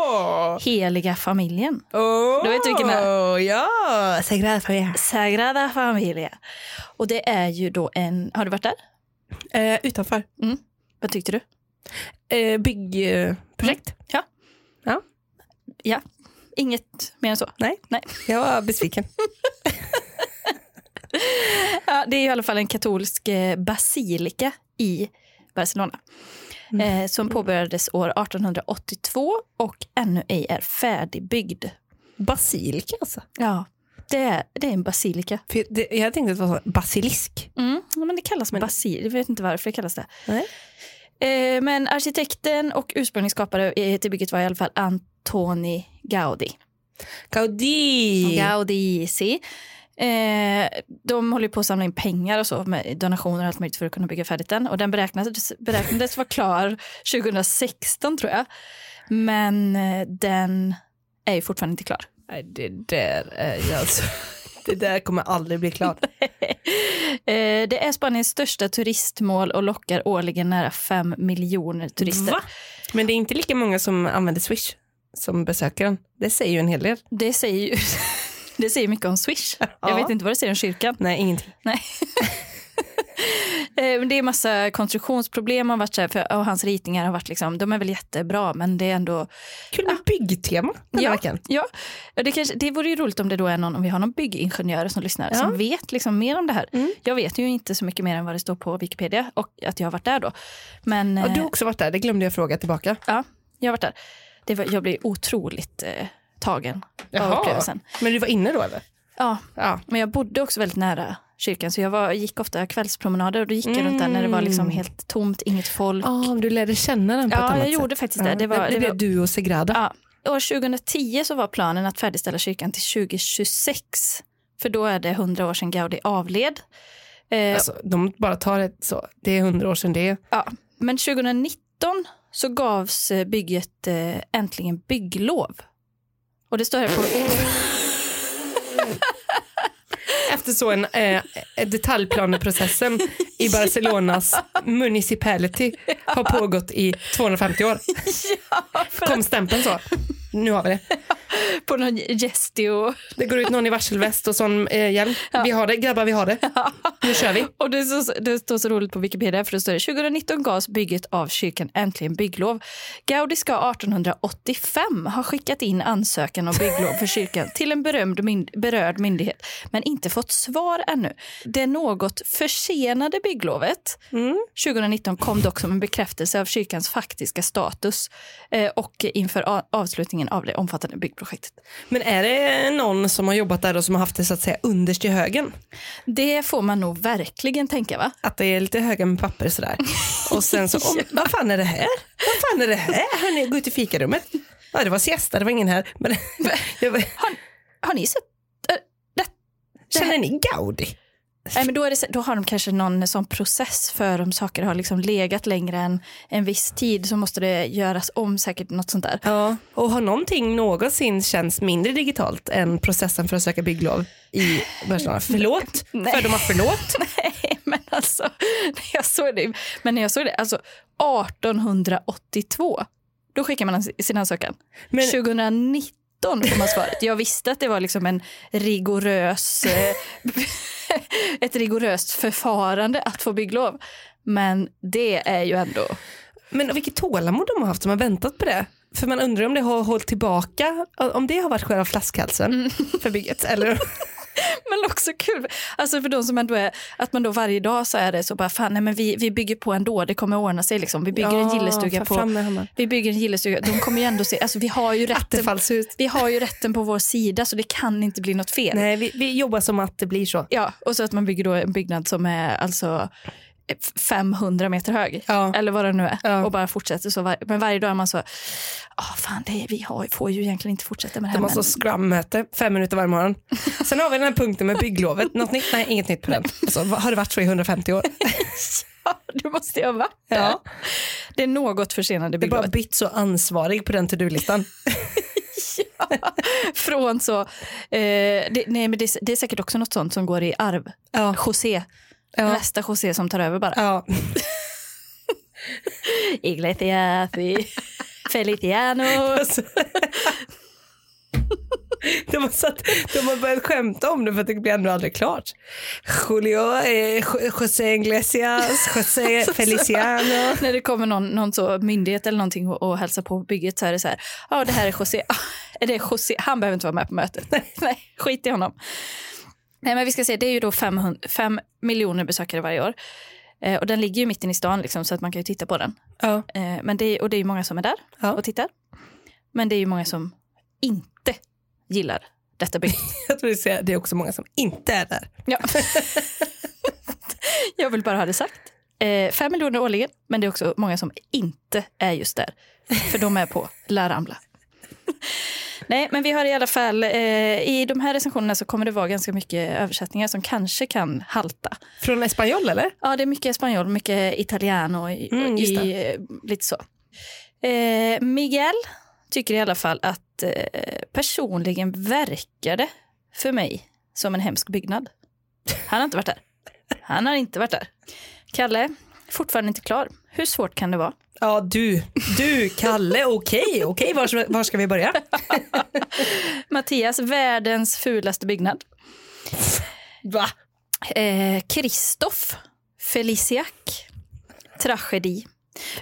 Heliga familjen. Oh, Då vet du vilken det är. Ja, Sagrada Familia. Sagrada Familia. Och det är ju då en, har du varit där? Eh, utanför. Vad tyckte du? Eh, byggprojekt. Ja. Ja. Ja, inget mer än så. Nej. Nej. Jag var besviken. Ja, det är i alla fall en katolsk eh, basilika i Barcelona. Eh, som påbörjades år 1882 och ännu ej är färdigbyggd. Basilika alltså. Ja, det är, det är en basilika. För det, jag tänkte att det var så, basilisk. Mm, men det kallas basil. Jag vet inte varför det kallas det. Nej. Eh, men arkitekten och ursprungsskapare eh, till bygget var i alla fall Antoni Gaudi. Gaudi. Gaudi, si. Eh, de håller på att samla in pengar och så med donationer och allt möjligt för att kunna bygga färdigt den. Och den beräknades, beräknades vara klar 2016 tror jag. Men den är ju fortfarande inte klar. Nej, det där är ju alltså... Det där kommer aldrig bli klart. Eh, det är Spaniens största turistmål och lockar årligen nära 5 miljoner turister. Va? Men det är inte lika många som använder Swish som besöker den. Det säger ju en hel del. Det säger ju det säger mycket om Swish. Jag Ja. vet inte vad det säger om kyrkan. Nej, ingenting. Nej. Eh, det är massa konstruktionsproblem har varit så här, för, och hans ritningar har varit liksom, de är väl jättebra men det är ändå Kul med byggtema den ja, veckan. ja. Ja, Det, kanske, det vore ju roligt om det då är någon, om vi har någon byggingenjör som lyssnar Ja. som vet liksom mer om det här. Mm. Jag vet ju inte så mycket mer än vad det står på Wikipedia och att jag har varit där då. Men Ja, du eh, har också varit där, det glömde jag fråga tillbaka. ja, jag har varit där. Det var, jag blev otroligt eh, tagen av upplevelsen. Men du var inne då eller? Ja, Ja. Men jag bodde också väldigt nära kyrkan så jag var, gick ofta kvällspromenader och då gick jag runt där när det var liksom helt tomt, inget folk. Ah, du lärde känna den på Ja, ett annat jag sätt. gjorde faktiskt det. Det var- det det blev var- du och Segrada. Ja. År 2010 så var planen att färdigställa kyrkan till 2026. För då är det 100 år sedan Gaudi avled. Eh, Alltså, de bara tar det så. Det är hundra år sedan det. ja. Men 2019 så gavs eh, bygget eh, äntligen bygglov. Och det står här på... Efter så en eh, detaljplaneprocessen i Barcelonas municipality har pågått i 250 år. Kom stämpeln så. Nu har vi det. på någon gestio. Det går ut någon i varselväst och sån eh, hjälm. Vi har det, grabbar vi har det. Nu kör vi. Och det, så, det står så roligt på Wikipedia för det står det 2019 gavs bygget av kyrkan äntligen bygglov. Gaudi ska 1885 ha skickat in ansökan om bygglov för kyrkan till en berömd mynd, berörd myndighet men inte fått svar ännu. Det något försenade bygglovet 2019 kom dock som en bekräftelse av kyrkans faktiska status eh, och inför a- avslutningen av det omfattande byggprojektet projektet. Men är det någon som har jobbat där och som har haft det så att säga underst i högen? Det får man nog verkligen tänka va? Att det är lite höga med papper sådär. Och sen så, om, vad fan är det här? Vad fan är det här? Hörni, gå ut i fikarummet. Ja, det var siesta, det var ingen här. Men, var- Har, har ni sett? äh, det, det känner ni Gaudi? Nej, men då, det, då har de kanske någon sån process för om saker har liksom legat längre än en viss tid så måste det göras om säkert något sånt där. Ja, och har någonting någonsin känts mindre digitalt än processen för att söka bygglov i Barcelona? Förlåt? Nej. Fördomar förlåt? Nej, men alltså, när jag såg det, men när jag såg det, alltså 1882, då skickar man sin ansökan. Men- 2019 får man svaret. Jag visste att det var liksom en rigorös, eh, ett rigoröst förfarande att få bygglov. Men det är ju ändå, Men vilket tålamod de har haft som har väntat på det. För man undrar om det har hållit tillbaka, om det har varit själva flaskhalsen för bygget. Eller? men också kul. Alltså för de som ändå är, att man då varje dag så är det så bara, fan nej men vi, vi bygger på ändå, det kommer ordna sig liksom. Vi bygger en gillestuga på, vi bygger en gillestuga, de kommer ju ändå se, alltså vi har ju rätten. Vi har ju rätten på vår sida så det kan inte bli något fel. Nej, vi, vi jobbar som att det blir så. Ja, och så att man bygger då en byggnad som är alltså 500 meter hög. Ja. Eller vad det nu är. Ja. Och bara fortsätter så. Var, men varje dag är man så, ah fan det, är- vi har, får ju egentligen inte fortsätta med det här. De har så men- scrum-möte fem minuter varje morgon. Sen har vi den här punkten med bygglovet. Något nytt? Nej, inget nytt på den. Alltså, har det varit så i 150 år? Ja, du måste ju ha varit där. Ja. Det är något försenade Det är bara bygglovet. bytt så ansvarig på den to-do-listan. Från så, eh, det, nej, men det, är- det är säkert också något sånt som går i arv. Ja. José, Ja. nästa José som tar över bara. Ja. Iglesias y Feliciano. Alltså. De har, satt, de har börjat skämta om det för att det blir ändå aldrig klart. Julio, eh, Jo- José Iglesias, José Feliciano. När det kommer någon, någon så myndighet eller någonting och, och hälsar på bygget så är det så här, ja det här är José, ah, är det José? han behöver inte vara med på mötet. Nej, skit i honom. Nej men vi ska se, det är ju då 500, 5 miljoner besökare varje år. Eh, och den ligger ju mitt inne i stan liksom, så att man kan ju titta på den. Ja. Eh, men det är, och det är ju många som är där Ja. och tittar. Men det är ju många som inte gillar detta bygge. Jag tror du säger det är också många som inte är där. Ja. Jag vill bara ha det sagt. Eh, fem miljoner årligen, men det är också många som inte är just där. För de är på La Rambla. Nej, men vi har i alla fall, eh, i de här recensionerna så kommer det vara ganska mycket översättningar som kanske kan halta. Från Espanol eller? Ja, det är mycket spanjol, mycket italiano, i, Mm, just i, eh, lite så. Eh, Miguel tycker i alla fall att eh, personligen verkar det för mig som en hemsk byggnad. Han har inte varit där. Han har inte varit där. Kalle, fortfarande inte klar. Hur svårt kan det vara? Ja du, du Kalle, okej, okej, var, var ska vi börja? Mattias, världens fulaste byggnad. Va? Eh, Kristoff, Feliciac, tragedi.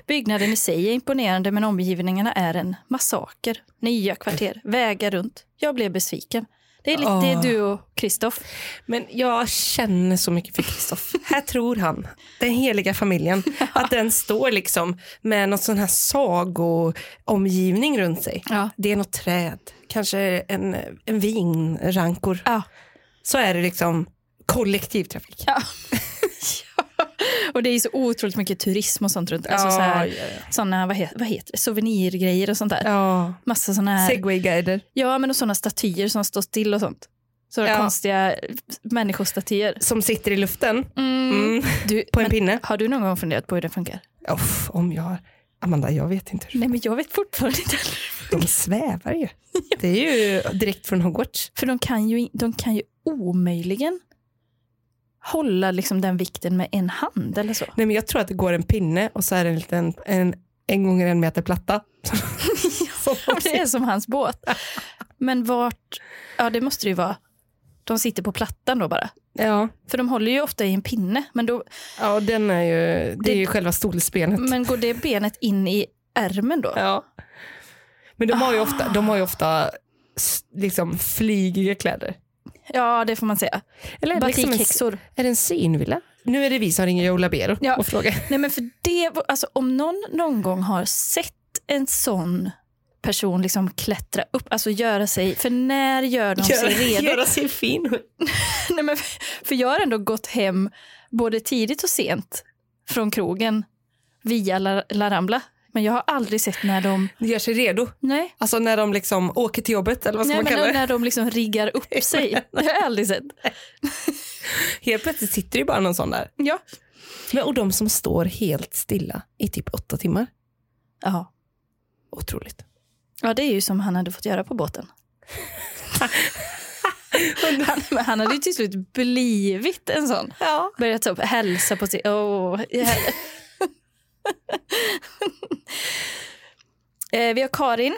Byggnaden i sig är imponerande men omgivningarna är en massaker. Nya kvarter, vägar runt. Jag blev besviken. Det är, lite, det är du och Kristoff. Men jag känner så mycket för Kristoff. Här tror han, den heliga familjen, att den står liksom med någon sån här sagoomgivning runt sig. Ja. Det är något träd, kanske en, en vinrankor. Ja. Så är det liksom kollektivtrafik. Ja. och det är så otroligt mycket turism och sånt runt. Alltså Ja, så här, ja, ja. Såna, vad heter, vad heter det, souvenirgrejer och sånt där. Ja. Massa såna här, Segway-guider. ja men och såna statyer som står still och sånt. Sådana konstiga människostatyer. Som sitter i luften Mm. mm. Du, på en men pinne. Har du någon gång funderat på hur det funkar? Uff, om jag. Amanda, jag vet inte. Nej men jag vet fortfarande inte. De svävar ju. Det är ju direkt från Hogwarts. För de kan ju, de kan ju omöjligen hålla liksom den vikten med en hand eller så. Nej, men jag tror att det går en pinne och så är det en liten en, en gånger en meter platta. Det är som hans båt. Men vart, ja det måste det ju vara. De sitter på plattan då bara. Ja, För de håller ju ofta i en pinne. Men, då, ja den är ju, det, Det- är ju själva stolsbenet. men går det benet in i ärmen då? Ja. Men de har ju ofta, de har ju ofta liksom flygiga kläder. Ja det får man säga. Eller är det, liksom en, är det en synvilla? Nu är det vi som ringer Joe Labero Ja. och frågar. Nej men för det, alltså om någon någon gång har sett en sån person liksom klättra upp, alltså göra sig, för när gör de sig Göra, redo? göra sig fin. Nej, men för, för jag har ändå gått hem både tidigt och sent från krogen via La, La Rambla. Men jag har aldrig sett när de, Gör sig redo. nej, Alltså när de liksom åker till jobbet eller vad ska nej man kalla det? när de liksom riggar upp sig. Det har jag aldrig sett. Helt plötsligt sitter ju bara någon sån där. Ja. Men, och de som står helt stilla i typ åtta timmar. Ja. Otroligt. ja, det är ju som han hade fått göra på båten. han, han hade ju till slut blivit en sån. Ja. Börjat upp, hälsa på sig. Oh, eh, vi har Karin.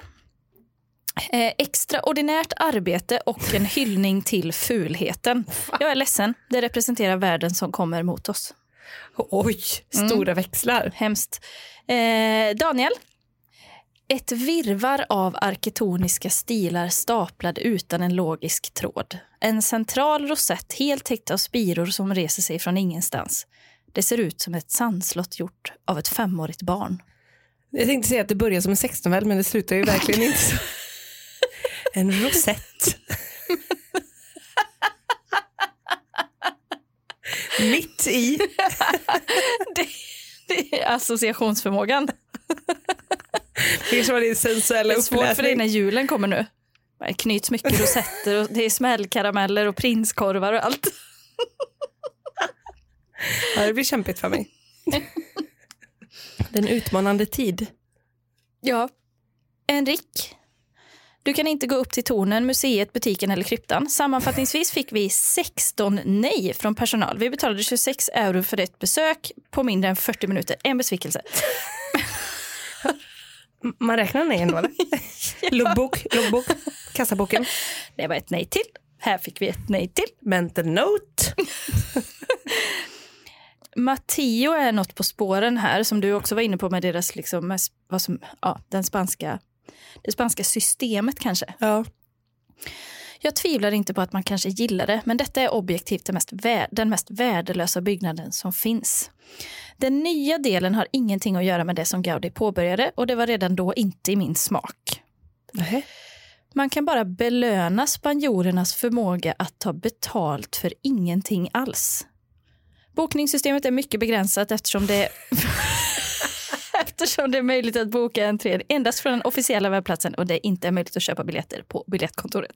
Eh, extraordinärt arbete och en hyllning till fulheten. Jag är ledsen, det representerar världen som kommer mot oss. Oj, stora växlar. Hemskt. Eh, Daniel. Ett virvar av arkitoniska stilar staplad utan en logisk tråd. En central rosett helt täckt av spiror som reser sig från ingenstans. Det ser ut som ett sandslott gjort av ett femårigt barn. Jag tänkte säga att det börjar som en sexnovell men det slutar ju verkligen inte så. En rosett. Mitt i. Det, det är associationsförmågan. Det kanske var din sensuella Det är svårt för dig uppläsning. när julen kommer nu. Det knyts mycket rosetter och det är smällkarameller och prinskorvar och allt. Ja, det blir kämpigt för mig. Det är en utmanande tid. Ja. Enrik. Du kan inte gå upp till tornen, museet, butiken eller kryptan. Sammanfattningsvis fick vi 16 nej från personal. Vi betalade 26 euro för ett besök på mindre än 40 minuter. En besvikelse. Man räknar nej ändå eller? Loggbok, loggbok, kassaboken. Det var ett nej till. Här fick vi ett nej till. Mental note. Matteo är något på spåren här som du också var inne på med deras liksom, med vad som, ja, den spanska, det spanska systemet kanske. Ja. Jag tvivlar inte på att man kanske gillar det, men detta är objektivt det mest den mest värdelösa byggnaden som finns. Den nya delen har ingenting att göra med det som Gaudi påbörjade och det var redan då inte i min smak. Nej. Man kan bara belöna spanjorernas förmåga att ta betalt för ingenting alls. Bokningssystemet är mycket begränsat eftersom det Eftersom det är möjligt att boka entrén endast från den officiella webbplatsen och det inte är möjligt att köpa biljetter på biljettkontoret.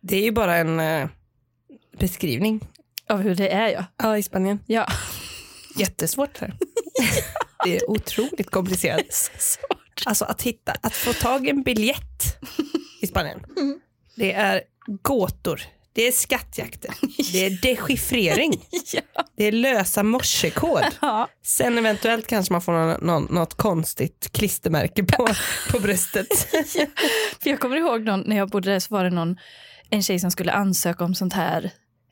Det är ju bara en eh, beskrivning. Av hur det är ja. Ja, i Spanien. Ja. Jättesvårt här. Det är otroligt komplicerat. Svårt. Alltså att hitta, att få tag i en biljett i Spanien. Det är gåtor, det är skattjakter, det är dechiffrering, Ja. det är lösa morsekod. Ja. Sen eventuellt kanske man får någon, någon, något konstigt klistermärke på, på bröstet. För jag kommer ihåg någon, när jag bodde där så var det någon, en tjej som skulle ansöka om sånt här,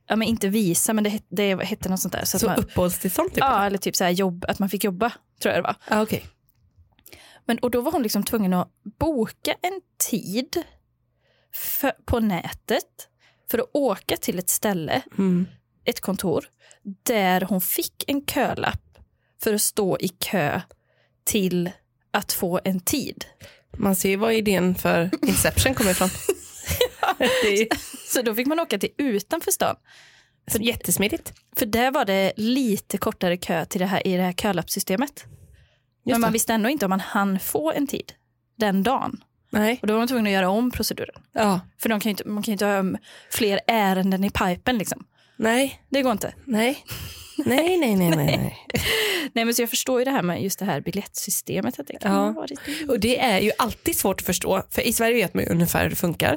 ja men inte visa men det, det hette något sånt där. Så, Så man, uppehållstillstånd typ? ja, eller typ så här jobb, att man fick jobba, tror jag det var. Ah, okej. Men, och då var hon liksom tvungen att boka en tid för, på nätet för att åka till ett ställe, Mm. ett kontor, där hon fick en kölapp för att stå i kö till att få en tid. Man ser ju var idén för Inception kommer ifrån. är Så då fick man åka till utanför stan. för jättesmidigt. För där var det lite kortare kö till det här, i det här kölappssystemet. Men man visste ändå inte om man hann få en tid den dagen. Nej. Och då var man tvungen att göra om proceduren. Ja. För de kan inte, man kan ju inte ha um, fler ärenden i pipen. Liksom. Nej. Det går inte. Nej. Nej, nej, nej, nej. nej. Nej, men så jag förstår ju det här med just det här biljettsystemet. Att det kan Ja. vara lite... Och det är ju alltid svårt att förstå. För i Sverige vet man ju ungefär hur det funkar.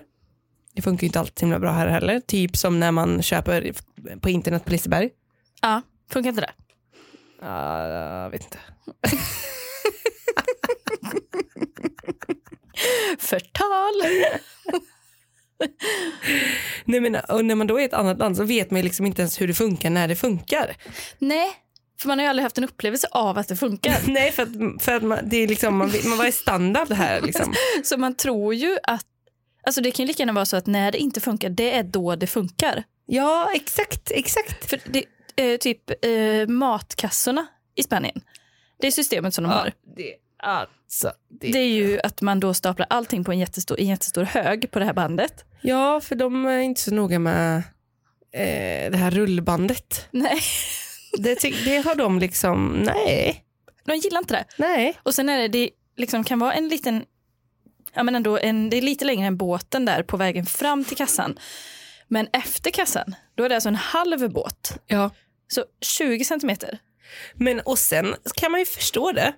Det funkar ju inte alltid så himla bra här heller. Typ som när man köper på internet på Liseberg. Ja, funkar inte det? Ja, jag vet inte. Förtal! Nej, men, och när man då är i ett annat land så vet man liksom inte ens hur det funkar när det funkar. Nej, för man har ju aldrig haft en upplevelse av att det funkar. Nej, för att, för att man, det är liksom, man, man vad är standard här liksom. Så man tror ju att Alltså det kan lika gärna vara så att när det inte funkar, det är då det funkar. Ja, exakt, exakt. För det, eh, typ eh, matkassorna i Spanien. Det är systemet som de har. det, Ja, Så det, det är ju att man då staplar allting på en jättestor, en jättestor hög på det här bandet. Ja, för de är inte så noga med eh, det här rullbandet. Nej, Det, det har de liksom, nej, de gillar inte det. nej. Och sen är det, det liksom kan vara en liten, ja men ändå en, det är lite längre än båten där på vägen fram till kassan. Men efter kassan, då är det alltså en halv båt. Ja. Så 20 centimeter. Men och sen kan man ju förstå det.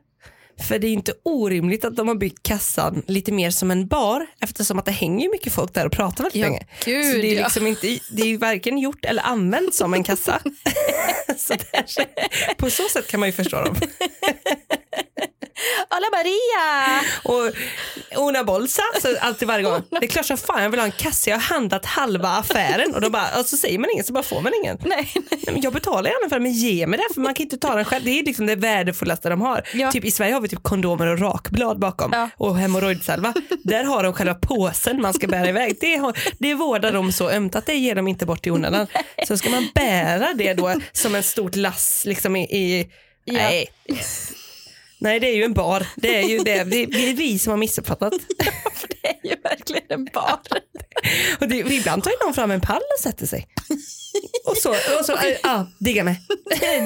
För det är inte orimligt att de har byggt kassan lite mer som en bar eftersom att det hänger mycket folk där och pratar väldigt Ja, länge. gud, så det är, ja. liksom inte, det är varken gjort eller använt som en kassa. så där, på så sätt kan man ju förstå dem. Alla Maria! Och una bolsa, så alltid varje gång. Det är klart som fan jag vill ha en kassa, jag har handlat halva affären och, då bara, och så säger man inget så bara får man ingen. Nej, Nej, men jag betalar gärna för det men ge mig det för man kan inte ta den själv. Det är liksom det värdefullaste de har. Ja. Typ I Sverige har vi typ kondomer och rakblad bakom Ja. och hemorrojdsalva. Där har de själva påsen man ska bära iväg. Det, har, det vårdar de så ömt att det ger de inte bort i onödan. Så ska man bära det då som en stort lass liksom i, i Ja. nej. Nej det är ju en bar. Det är ju det. Det är, det är vi som har missuppfattat. det är ju verkligen en bar. Och det, ibland tar ju någon fram en pall och sätter sig. Och så, och så ja, digga med.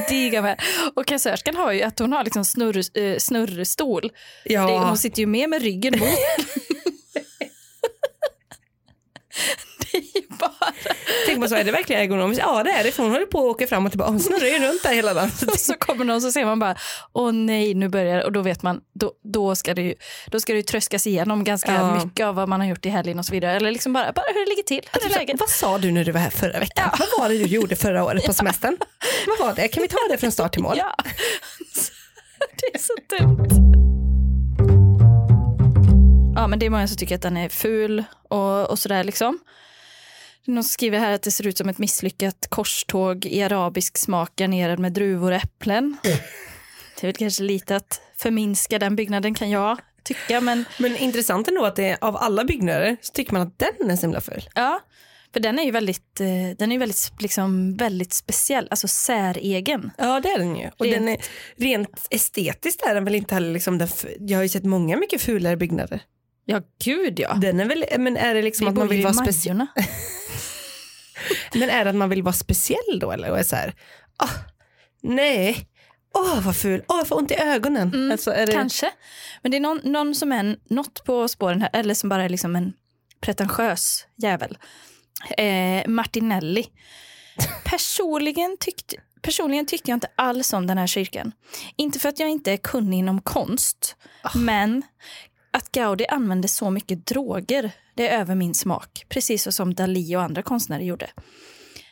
Diga med. Och kassörskan har ju att hon har liksom snurr, eh, snurrstol. Ja. Det, hon sitter ju med med ryggen mot. ju bara... Tänk man så, är det verkligen ergonomiskt? Ja det är det för hon håller på att åka fram och tillbaka. Hon snurrar ju runt där hela dagen. Och så kommer någon så ser man bara, åh nej, nu börjar det. Och då vet man, då, då, ska det ju, då ska det ju tröskas igenom ganska Ja. mycket av vad man har gjort i helgen och så vidare. Eller liksom bara, bara hur det ligger till. Hur är läget? Vad sa du när du var här förra veckan? Vad var det du gjorde förra året på semestern? Vad var det? Kan vi ta det från start till mål? Ja. det är så dumt. Ja, men det är många som tycker att den är ful och, och sådär liksom. Någon skriver här att det ser ut som ett misslyckat korståg i arabisk smak garnerad med druvor och äpplen. Det är väl kanske lite att förminska den byggnaden kan jag tycka, men Men intressant ändå att det av alla byggnader så tycker man att den är så himla ful. ja. För den är ju väldigt, eh, den är väldigt, liksom, väldigt speciell, alltså säregen. Ja det är den ju. Och Det- den är, rent estetiskt är den väl inte heller liksom den, jag har ju sett många mycket fulare byggnader. Ja, gud ja. Den är väl, men är det liksom Vi att man vill vara speciell? Men är det att man vill vara speciell då eller? Och är så här, ah, nej, åh vad ful, åh jag får ont i ögonen. alltså, är det, Kanske. Men det är någon, någon som är något på spåren här, eller som bara är liksom en pretentiös jävel. Eh, Martinelli. Personligen, tyckte, personligen tyckte jag inte alls om den här kyrkan. Inte för att jag inte är kunnig inom konst, men att Gaudi använde så mycket droger, det är över min smak. Precis som Dalí och andra konstnärer gjorde.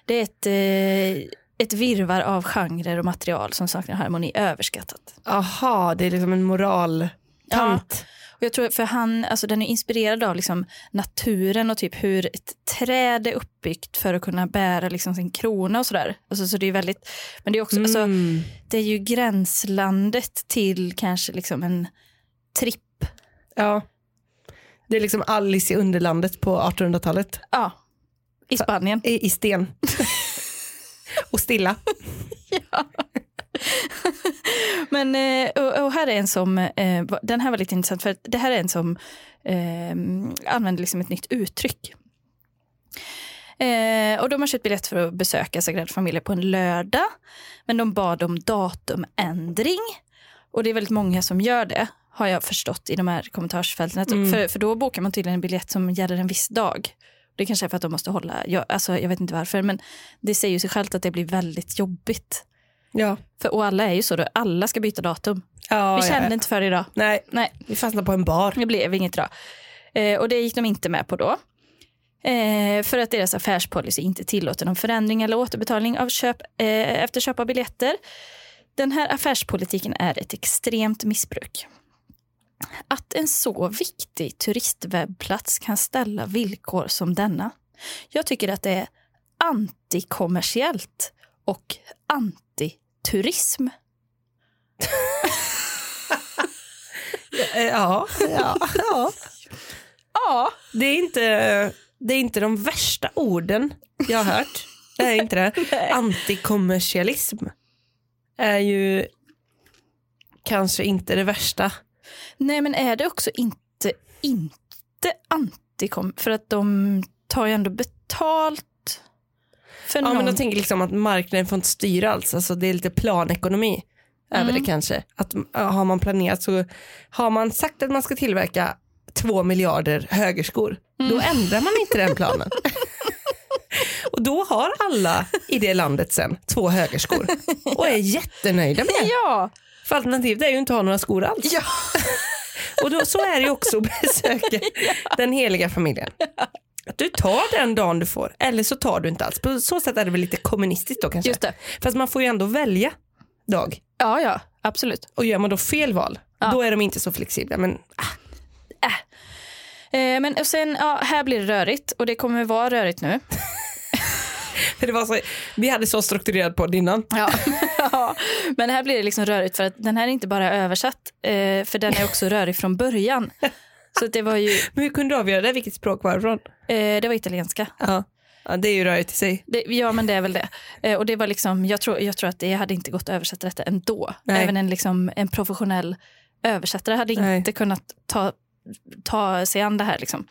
Det är ett, eh, ett virvar av genrer och material som saknar harmoni, överskattat. Aha, det är liksom en moraltant. Och jag tror för han, alltså den är inspirerad av liksom naturen och typ hur ett träd är uppbyggt för att kunna bära liksom sin krona och sådär. Alltså, så det är väldigt, men det är också, alltså, Mm. det är ju gränslandet till kanske liksom en tripp. Ja. Det är liksom Alice i Underlandet på 1800-talet. Ja, i Spanien. I, i sten. och stilla. Men eh, och, och här är en som, eh, den här var lite intressant för det här är en som eh, använder liksom ett nytt uttryck. Eh, och de har köpt biljett för att besöka Sagrada Familia på en lördag. Men de bad om datumändring. Och det är väldigt många som gör det, har jag förstått i de här kommentarsfälten. Att- För, för då bokar man tydligen en biljett som gäller en viss dag. Det kanske är för att de måste hålla, jag, alltså, jag vet inte varför, men det säger ju sig självt att det blir väldigt jobbigt. Ja. För, och alla är ju så, då, alla ska byta datum. ja Vi kände ja. inte för idag. Nej, Nej, vi fastnade på en bar. det blev inget idag. Eh, och det gick de inte med på då. Eh, för att deras affärspolicy inte tillåter någon förändring eller återbetalning av köp, eh, efter köp av biljetter. Den här affärspolitiken är ett extremt missbruk. Att en så viktig turistwebbplats kan ställa villkor som denna. Jag tycker att det är antikommersiellt och antiturism. Ja, ja, ja. Ja, Det är inte, det är inte de värsta orden jag har hört. Det är inte det. Antikommersialism är ju kanske inte det värsta. Nej, men är det också inte, inte antikom? För att de tar ju ändå betalt för Ja, någon. men jag tänker liksom att marknaden får inte styra alls. Alltså det är lite planekonomi över det kanske. Att har man planerat så har man sagt att man ska tillverka två miljarder högerskor, då ändrar man inte den planen. och då har alla i det landet sen två högerskor och är jättenöjda med det. Ja, För alternativet är ju inte att ha några skor alls. ja. Och då, så är det ju också att besöka den heliga familjen. Att du tar den dagen du får, eller så tar du inte alls. På så sätt är det väl lite kommunistiskt då kanske. Just det. Fast man får ju ändå välja dag. ja, ja, absolut. Och gör man då fel val, då är de inte så flexibla. Men Eh, men och sen, ja, här blir det rörigt och det kommer vara rörigt nu. för det var så, vi hade så strukturerad podd innan. Ja. ja, men här blir det liksom rörigt för att den här är inte bara översatt, eh, för den är också rörig från början. Så att det var ju, Men hur kunde du avgöra det? Vilket språk var det från? eh, det var italienska. Ja. ja, det är ju rörigt i sig. Det, ja men det är väl det. Eh, och det var liksom, jag tror, jag tror att det hade inte gått att översätta detta ändå. Nej. Även en, liksom, en professionell översättare hade Nej. inte kunnat ta, ta sig an det här. Liksom.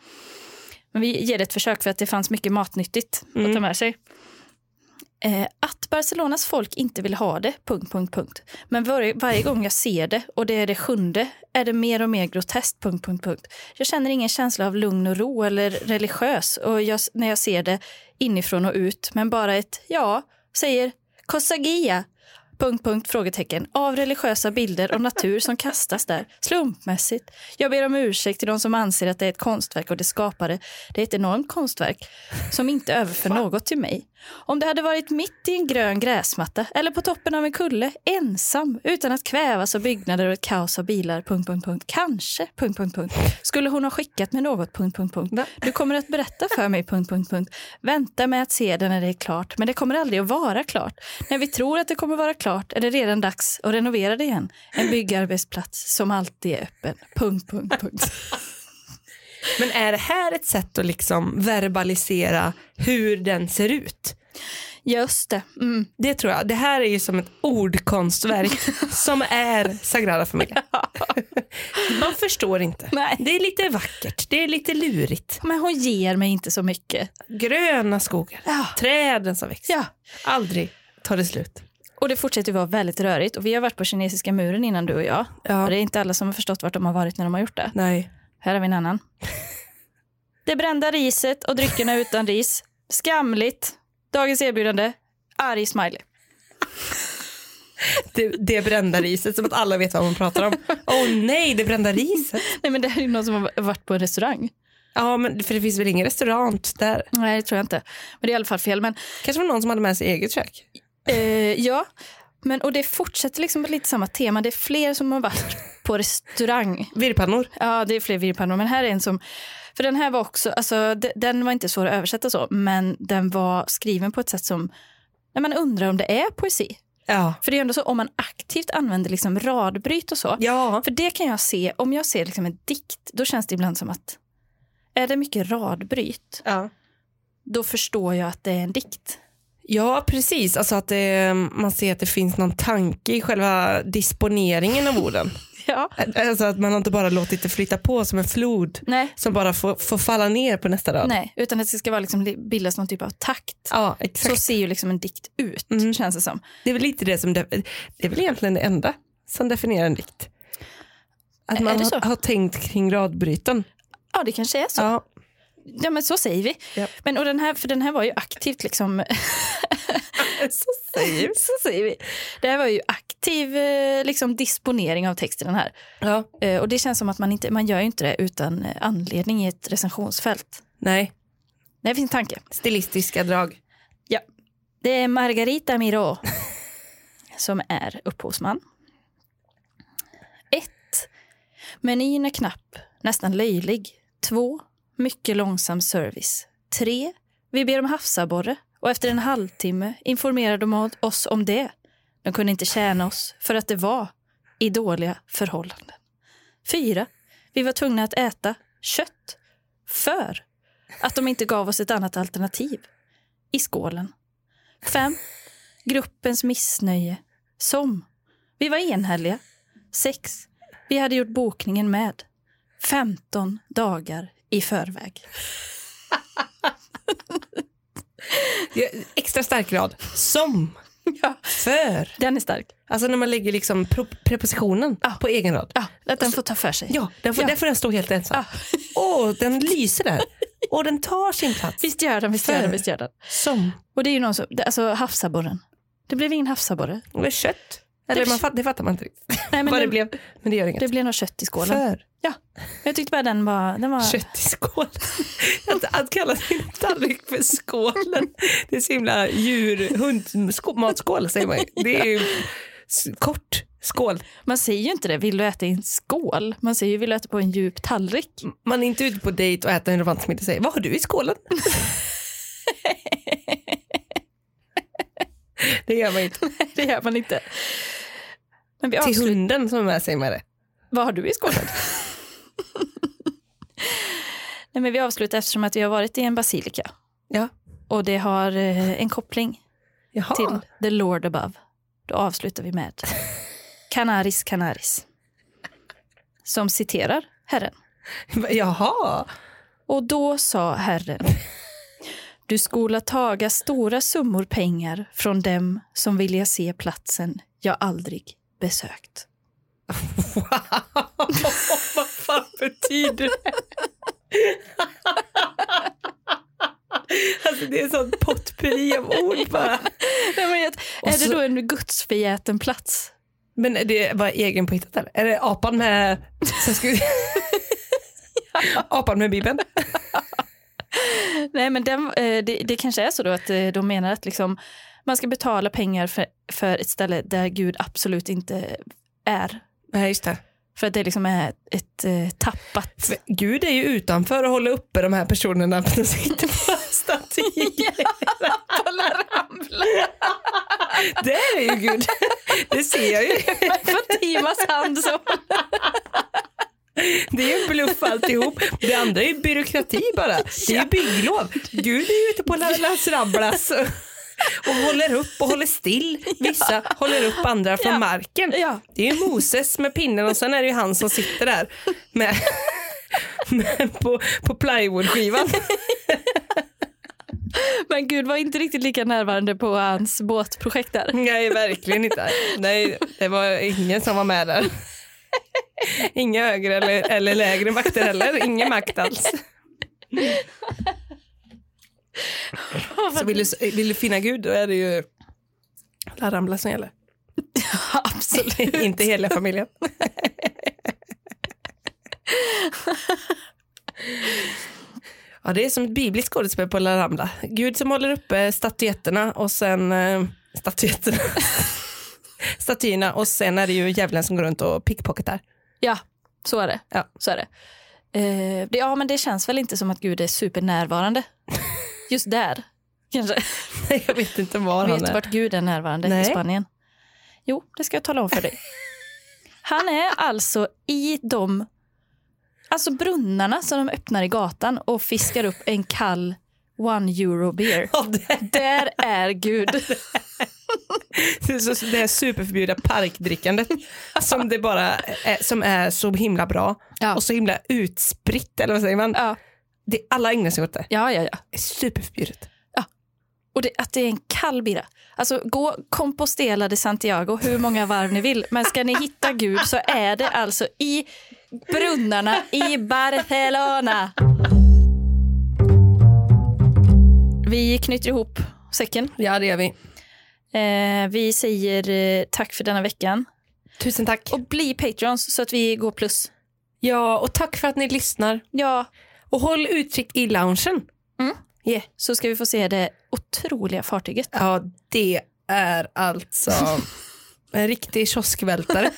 Men vi ger det ett försök för att det fanns mycket matnyttigt att Mm. ta med sig. Eh, att Barcelonas folk inte vill ha det, punkt, punkt, punkt. Men var, varje gång jag ser det, och det är det sjunde, är det mer och mer groteskt, punkt, punkt, punkt. Jag känner ingen känsla av lugn och ro eller religiös och jag, när jag ser det inifrån och ut, men bara ett ja, säger Kosagia, punkt, punkt, frågetecken, av religiösa bilder och natur som kastas där, slumpmässigt. Jag ber om ursäkt till de som anser att det är ett konstverk och det skapade. Det är ett enormt konstverk som inte överför något till mig. Om det hade varit mitt i en grön gräsmatta eller på toppen av en kulle, ensam, utan att kvävas av byggnader och ett kaos av bilar, punkt, punkt, punkt, kanske, punkt, punkt, punkt, skulle hon ha skickat med något, punkt, punkt, punkt. Du kommer att berätta för mig, punkt, punkt, punkt. Vänta med att se det när det är klart, men det kommer aldrig att vara klart. När vi tror att det kommer vara klart är det redan dags att renovera det igen. En byggarbetsplats som alltid är öppen, punkt, punkt, punkt. Men är det här ett sätt att liksom verbalisera hur den ser ut? Just det. Mm. Det tror jag. Det här är ju som ett ordkonstverk som är Sagrada Familia. Man förstår inte. Nej. Det är lite vackert, det är lite lurigt. Men hon ger mig inte så mycket. Gröna skogar, Ja. träden som växer. Ja. Aldrig tar det slut. Och det fortsätter vara väldigt rörigt. Och vi har varit på kinesiska muren innan du och jag. Ja. Och det är inte alla som har förstått vart de har varit när de har gjort det. Nej. Här har vi en annan. Det brända riset och dryckerna utan ris. Skamligt. Dagens erbjudande. Arg smiley. Det, det brända riset, som att alla vet vad man pratar om. Åh oh, nej, det brända riset. Nej men det här är ju någon som har varit på en restaurang. Ja, men för det finns väl ingen restaurang där? Nej det tror jag inte. Men det är i alla fall fel. Men Kanske var någon som hade med sig eget kök. eh, ja, men, och det fortsätter liksom på lite samma tema. Det är fler som har varit på restaurang. Virrpannor. Ja, det är fler virrpannor. Men här är en som... För den här var också, alltså de- den var inte svår att översätta så, men den var skriven på ett sätt som, när man undrar om det är poesi. Ja. För det är ändå så om man aktivt använder liksom radbryt och så. Ja. För det kan jag se, om jag ser liksom en dikt, då känns det ibland som att är det mycket radbryt, ja. då förstår jag att det är en dikt. Ja, precis. Alltså att det, man ser att det finns någon tanke i själva disponeringen av orden. Ja. Alltså att man inte bara låtit det flytta på som en flod Nej, som bara får, får falla ner på nästa rad. nej, utan att det ska vara liksom bildas någon typ av takt. Ja, Så exakt. ser ju liksom en dikt ut, Mm. känns det som. Det är väl lite det som, de, det är väl egentligen det enda som definierar en dikt. Att man har, så? har tänkt kring radbryten. Ja, det kanske är så. Ja, Ja, men så säger vi. Ja. Men, och den här, för den här var ju aktivt liksom... så, säger vi. så säger vi. Det här var ju aktiv eh, liksom, disponering av texten den här. ja. Eh, Och det känns som att man inte, man gör inte det utan eh, anledning i ett recensionsfält. nej, Det finns en tanke. stilistiska drag. Ja. Det är Margarita Miró som är upphovsman. 1. Menyn är knapp, nästan löjlig. 2. Mycket långsam service. 3. Vi ber om havsabborre och efter en halvtimme informerar de oss om det. De kunde inte tjäna oss för att det var i dåliga förhållanden. 4. Vi var tvungna att äta kött för att de inte gav oss ett annat alternativ i skålen. 5. Gruppens missnöje. Som. Vi var enhälliga. 6. Vi hade gjort bokningen med 15 dagar i förväg. Extra stark grad. Som. För. Den är stark. Alltså när man lägger liksom prepositionen på egen rad. Ja, att den får ta för sig. Ja, den får, Ja. där får den stå helt ensam. Åh, den lyser där. Och den tar sin plats. Visst gör den, visst gör den, visst gör den. Som. Och det är ju någon som, alltså havsabborren. Det blev ingen havsabborre. Det är kött. Eller Det- man fatt, det fattar man inte riktigt. Nej, men Vad det, det, blev. Men det gör inget. det blev nog kött i skålen. För Ja, jag tyckte bara den var... Den var kött i skålen. Att, kalla sin tallrik för skålen. Det är så himla djur, hund, skå, matskål säger man. Det är ju kort skål. man säger ju inte det, vill du äta i en skål? Man säger ju, vill du äta på en djup tallrik? Man är inte ute på dejt och äter en romantisk säger vad har du i skålen? det gör man inte. det gör man inte. Men vi Till hunden som är med sig med det. Vad har du i skålen? Nej, men vi avslutar eftersom att vi har varit i en basilika. Ja. Och det har eh, en koppling Jaha. till the Lord above. Då avslutar vi med Canaris Canaris. Som citerar Herren. Jaha. Och då sa Herren, du skola taga stora summor pengar från dem som vilja se platsen jag aldrig besökt. Wow. Betyder det? alltså det är sånt potpurri av ord bara. Nej, men, är det så- då en gudsförgäten plats? Men det var egen påhittat eller? Är det apan med... Som skulle... apan med bibeln? Nej, men den, eh, det, det kanske är så då att eh, de menar att liksom, man ska betala pengar för, för ett ställe där Gud absolut inte är. Nej just det. För att det liksom är ett eh, tappat... För Gud är ju utanför och håller uppe de här personerna som sitter på statyer. det är ju Gud. Det ser jag ju. Fatimas hand så. Det är ju en bluff alltihop. Det andra är ju byråkrati bara. Det är ju bygglov. Gud är ju ute på La- Las Ramblas och- håller upp och håller still. Vissa håller upp andra från Ja. marken. Ja. Det är ju Moses med pinnen och sen är det ju han som sitter där med, med på, på plywoodskivan. Men Gud var inte riktigt lika närvarande på hans båtprojekt där. Nej, verkligen inte. Nej, det var ingen som var med där. Inga högre eller, eller lägre makter heller. Ingen makt alls. Så vill du, vill du finna Gud då är det ju La Rambla som gäller. Absolut. inte hela familjen. Ja, det är som ett bibliskt skådespel på La Rambla. Gud som håller uppe statyetterna och sen eh, statyetterna. statyerna och sen är det ju djävulen som går runt och pickpocketar. Ja, så är det. Ja. Så är det. Eh, det. Ja, men det känns väl inte som att Gud är supernärvarande. Just där, kanske. Nej, jag vet inte var han Vet du är. vart Gud är närvarande Nej. i Spanien? Jo, det ska jag tala om för dig. Han är alltså i de alltså brunnarna som de öppnar i gatan och fiskar upp en kall one euro beer. Det, Där är Gud. det, är så, det är superförbjudna parkdrickandet som, det bara är, som är så himla bra Ja. och så himla utspritt. Eller vad säger man? Ja, Det, alla ägnar sig åt det. ja, ja. ja. Det är superförbjudet. Och det, att det är en kall bira. Alltså gå Compostela de Santiago hur många varv ni vill. Men ska ni hitta Gud så är det alltså i brunnarna i Barcelona. Vi knyter ihop säcken. Ja, det gör vi. Eh, vi säger eh, tack för denna veckan. Tusen tack. Och bli patrons så att vi går plus. Ja, och tack för att ni lyssnar. Ja, Och håll utkik i loungen. Mm. Yeah. så ska vi få se det otroliga fartyget. Ja, det är alltså en riktig kioskvältare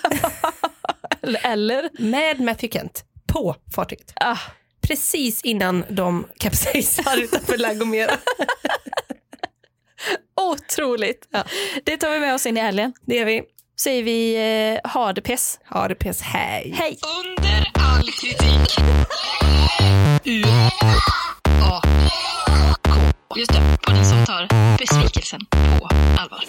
Eller, med Matthew Kent på fartyget. ah, Precis innan de kapsejsar utanför La Gomera. otroligt. Det tar vi med oss in i helgen. Det gör vi säger vi eh, ha det pess. Ha det pess, hej. Hej. Under all kritik. U A K. Just det, på den som tar besvikelsen på allvar.